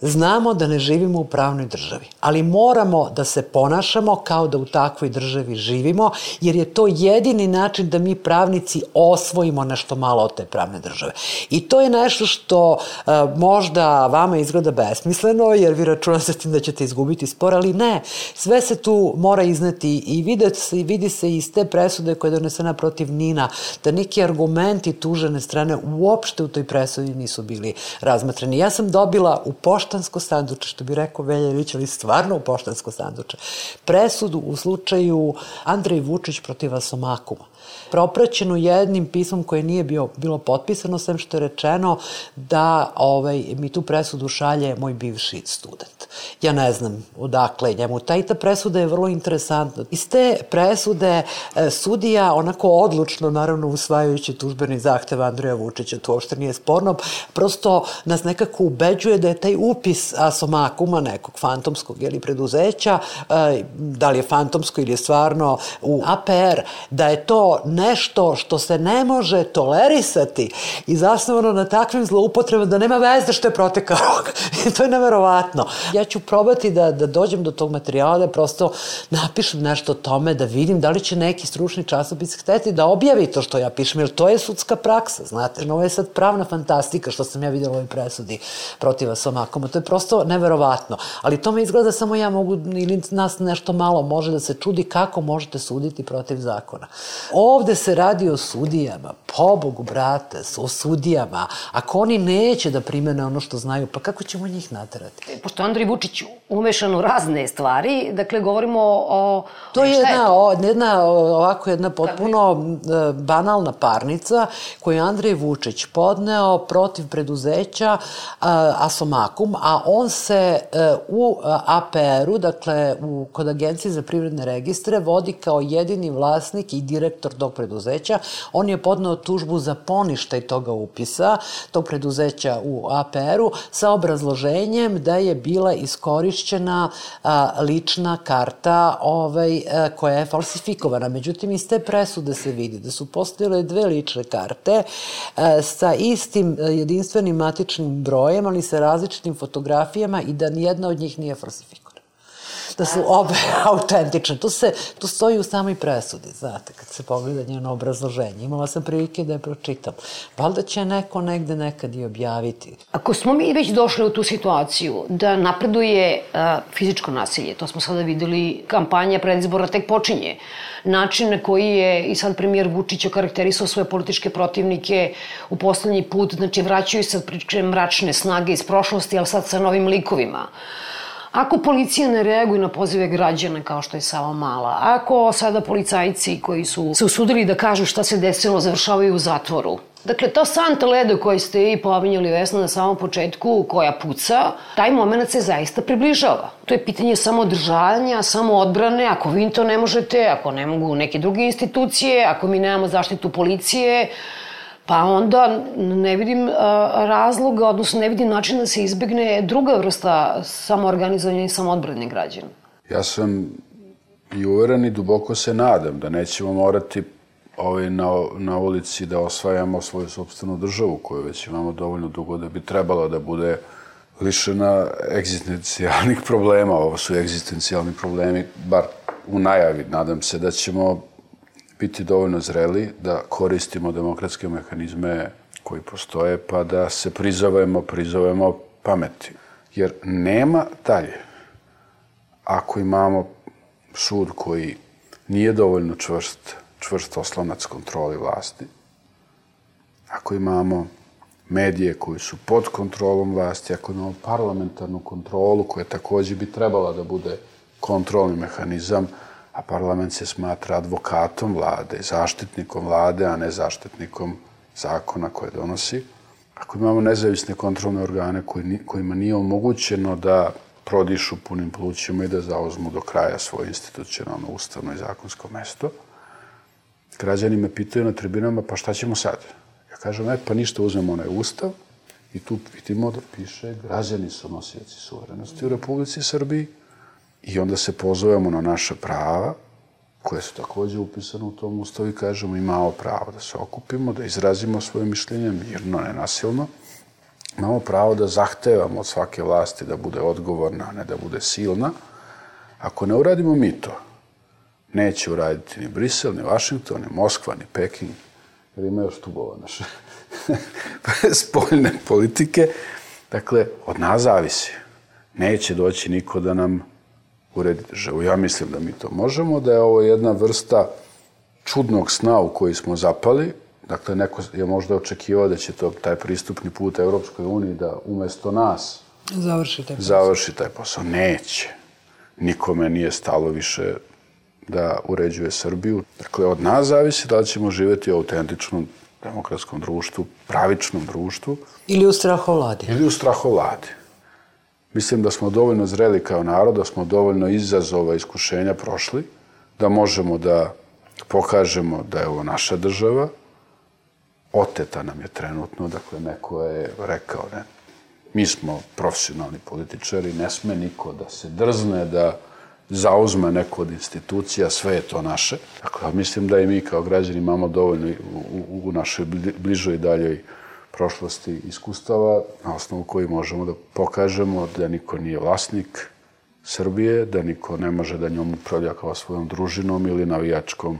Znamo da ne živimo u pravnoj državi, ali moramo da se ponašamo kao da u takvoj državi živimo, jer je to jedini način da mi pravnici osvojimo nešto malo od te pravne države. I to je nešto što uh, možda vama izgleda besmisleno, jer vi računate s tim da ćete izgubiti spor, ali ne. Sve se tu mora izneti i vidi se, vidi se iz te presude koja je donesena protiv Nina, da neki argumenti tužene strane uopšte u toj presudi nisu bili razmatrani. Ja sam dobila u poštu poštansko sanduče, što bi rekao Veljević, ali stvarno u poštansko sanduče. Presudu u slučaju Andrej Vučić protiv Asomakuma propraćeno jednim pismom koje nije bio, bilo potpisano, sem što je rečeno da ovaj, mi tu presudu šalje moj bivši student. Ja ne znam odakle njemu. Ta i ta presuda je vrlo interesantna. Iz te presude e, sudija onako odlučno, naravno usvajajući tužbeni zahtev Andreja Vučića, to uopšte nije sporno, prosto nas nekako ubeđuje da je taj upis asomakuma nekog fantomskog ili preduzeća, e, da li je fantomsko ili je stvarno u APR, da je to nešto što se ne može tolerisati i zasnovano na takvim zloupotrebama da nema veze što je protekao to je neverovatno. Ja ću probati da, da dođem do tog materijala, da prosto napišem nešto o tome, da vidim da li će neki stručni časopis hteti da objavi to što ja pišem, jer to je sudska praksa, znate. Ovo je sad pravna fantastika što sam ja videla u ovoj presudi protiv Somakoma. To je prosto neverovatno. Ali to me izgleda samo ja mogu, ili nas nešto malo može da se čudi kako možete suditi protiv zakona. Ovde se radi o sudijama, pobogu, brate, o sudijama. Ako oni neće da primene ono što znaju, pa kako ćemo njih naterati? Pošto Andrej Vučić umešan u razne stvari, dakle, govorimo o... To je jedna, je to? O, jedna, ovako jedna potpuno e, banalna parnica koju je Andrej Vučić podneo protiv preduzeća Asomakum, a on se e, u APR-u, dakle, u, kod Agencije za privredne registre, vodi kao jedini vlasnik i direktor tog preduzeća. On je podneo tužbu za poništaj toga upisa, tog preduzeća u APR-u, sa obrazloženjem da je bila iskorišćena a, lična karta ovaj, a, koja je falsifikovana. Međutim, iz te presude se vidi da su postojile dve lične karte a, sa istim jedinstvenim matičnim brojem, ali sa različitim fotografijama i da nijedna od njih nije falsifikovana da su obe autentične. To, se, to stoji u samoj presudi, znate, kad se pogleda njeno obrazloženje. Imala sam prilike da je pročitam. Valjda će neko negde nekad i objaviti. Ako smo mi već došli u tu situaciju da napreduje a, fizičko nasilje, to smo sada videli, kampanja predizbora tek počinje, način na koji je i sad premijer Vučić okarakterisao svoje političke protivnike u poslednji put, znači vraćaju se priče mračne snage iz prošlosti, ali sad sa novim likovima. Ako policija ne reaguje na pozive građana kao što je Sava Mala, ako sada policajci koji su se usudili da kažu šta se desilo završavaju u zatvoru, Dakle, to santa ledo koji ste i pominjali Vesna na samom početku, koja puca, taj moment se zaista približava. To je pitanje samo održavanja, samo odbrane, ako vi to ne možete, ako ne mogu neke druge institucije, ako mi nemamo zaštitu policije, Pa onda ne vidim razloga, odnosno ne vidim način da se izbegne druga vrsta samoorganizovanja i samoodbrane građana. Ja sam i uveren i duboko se nadam da nećemo morati ovaj, na, na ulici da osvajamo svoju sobstvenu državu koju već imamo dovoljno dugo da bi trebalo da bude lišena egzistencijalnih problema. Ovo su egzistencijalni problemi, bar u najavi. Nadam se da ćemo biti dovoljno zreli da koristimo demokratske mehanizme koji postoje, pa da se prizovemo, prizovemo pameti. Jer nema dalje. Ako imamo sud koji nije dovoljno čvrst, čvrst oslonac kontroli vlasti, ako imamo medije koji su pod kontrolom vlasti, ako imamo parlamentarnu kontrolu koja takođe bi trebala da bude kontrolni mehanizam, a parlament se smatra advokatom vlade, zaštitnikom vlade, a ne zaštitnikom zakona koje donosi. Ako imamo nezavisne kontrolne organe koji, kojima nije omogućeno da prodišu punim plućima i da zauzmu do kraja svoje institucionalno, ustavno i zakonsko mesto, građani me pitaju na tribinama, pa šta ćemo sad? Ja kažem, e, pa ništa, uzmemo onaj ustav i tu vidimo da piše građani su nosioci suverenosti u Republici Srbiji, I onda se pozovemo na naše prava, koje su takođe upisane u tom ustavu i kažemo imamo pravo da se okupimo, da izrazimo svoje mišljenje mirno, nenasilno. Imamo pravo da zahtevamo od svake vlasti da bude odgovorna, a ne da bude silna. Ako ne uradimo mi to, neće uraditi ni Brisel, ni Vašington, ni Moskva, ni Peking, jer ima još naše spoljne politike. Dakle, od nas zavisi. Neće doći niko da nam uredi državu. Ja mislim da mi to možemo, da je ovo jedna vrsta čudnog sna u koji smo zapali. Dakle, neko je možda očekivao da će to, taj pristupni put Evropskoj uniji da umesto nas završi taj posao. Završi taj posao. Neće. Nikome nije stalo više da uređuje Srbiju. Dakle, od nas zavisi da li ćemo živeti u autentičnom demokratskom društvu, pravičnom društvu. Ili u strahovladi. Ili u strahovladi. Mislim da smo dovoljno zreli kao narod, da smo dovoljno izazova, iskušenja prošli, da možemo da pokažemo da je ovo naša država. Oteta nam je trenutno, dakle, neko je rekao, ne, mi smo profesionalni političari, ne sme niko da se drzne, da zauzme neko od institucija, sve je to naše. Dakle, mislim da i mi kao građani imamo dovoljno u, u, u našoj bližoj i daljoj prošlosti iskustava na osnovu koji možemo da pokažemo da niko nije vlasnik Srbije, da niko ne može da njom upravlja kao svojom družinom ili navijačkom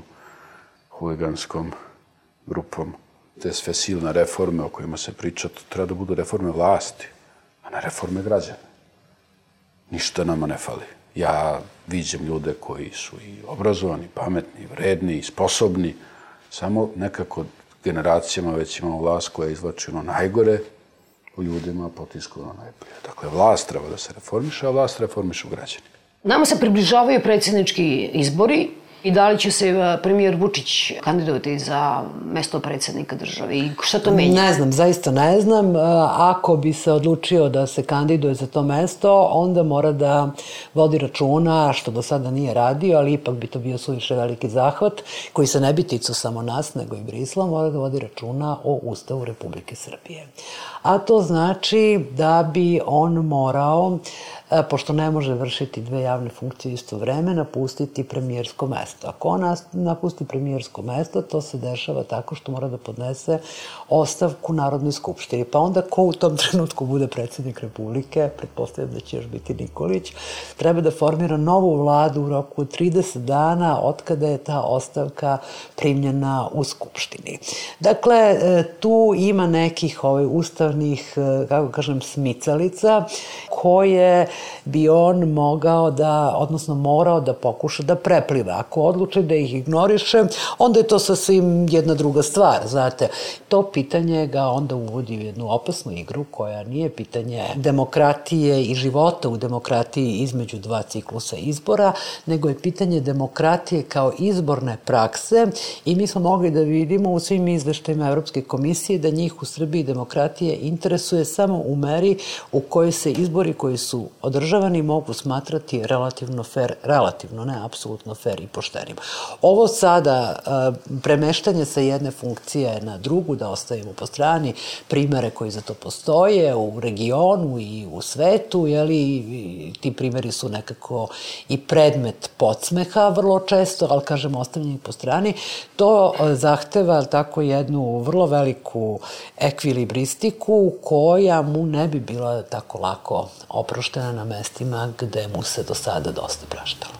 huliganskom grupom. Te sve silne reforme o kojima se priča, to treba da budu reforme vlasti, a ne reforme građana. Ništa nama ne fali. Ja viđem ljude koji su i obrazovani, pametni, vredni sposobni, samo nekako generacijama već imamo vlast koja izvlači ono najgore u ljudima, potisku ono najbolje. Dakle, vlast treba da se reformiše, a vlast reformiše u građani. Nama se približavaju predsjednički izbori i da li će se e, premijer Vučić kandidovati za mesto predsednika države i šta to menja? Ne znam, zaista ne znam. E, ako bi se odlučio da se kandiduje za to mesto, onda mora da vodi računa, što do sada nije radio, ali ipak bi to bio suviše veliki zahvat, koji se ne bi ticao samo nas, nego i Brisla, mora da vodi računa o Ustavu Republike Srbije. A to znači da bi on morao pošto ne može vršiti dve javne funkcije isto vreme, napustiti premijersko mesto. Ako on napusti premijersko mesto, to se dešava tako što mora da podnese ostavku Narodnoj skupštini. Pa onda ko u tom trenutku bude predsednik Republike, pretpostavljam da će još biti Nikolić, treba da formira novu vladu u roku 30 dana od kada je ta ostavka primljena u Skupštini. Dakle, e, tu ima nekih ovaj, ustavnih, e, kako kažem, smicalica koje bi on mogao da, odnosno morao da pokuša da prepliva. Ako odluče da ih ignoriše, onda je to sasvim jedna druga stvar, znate. To pitanje ga onda uvodi u jednu opasnu igru koja nije pitanje demokratije i života u demokratiji između dva ciklusa izbora, nego je pitanje demokratije kao izborne prakse i mi smo mogli da vidimo u svim izveštajima Evropske komisije da njih u Srbiji demokratije interesuje samo u meri u kojoj se izbori koji su održavani mogu smatrati relativno fair, relativno, ne apsolutno fair i poštenim. Ovo sada premeštanje sa jedne funkcije na drugu, da ostavimo po strani primere koji za to postoje u regionu i u svetu, jeli, ti primeri su nekako i predmet podsmeha vrlo često, ali kažem ostavljeni po strani, to zahteva tako jednu vrlo veliku ekvilibristiku koja mu ne bi bila tako lako oproštena na mestima gde mu se do sada dosta praštalo.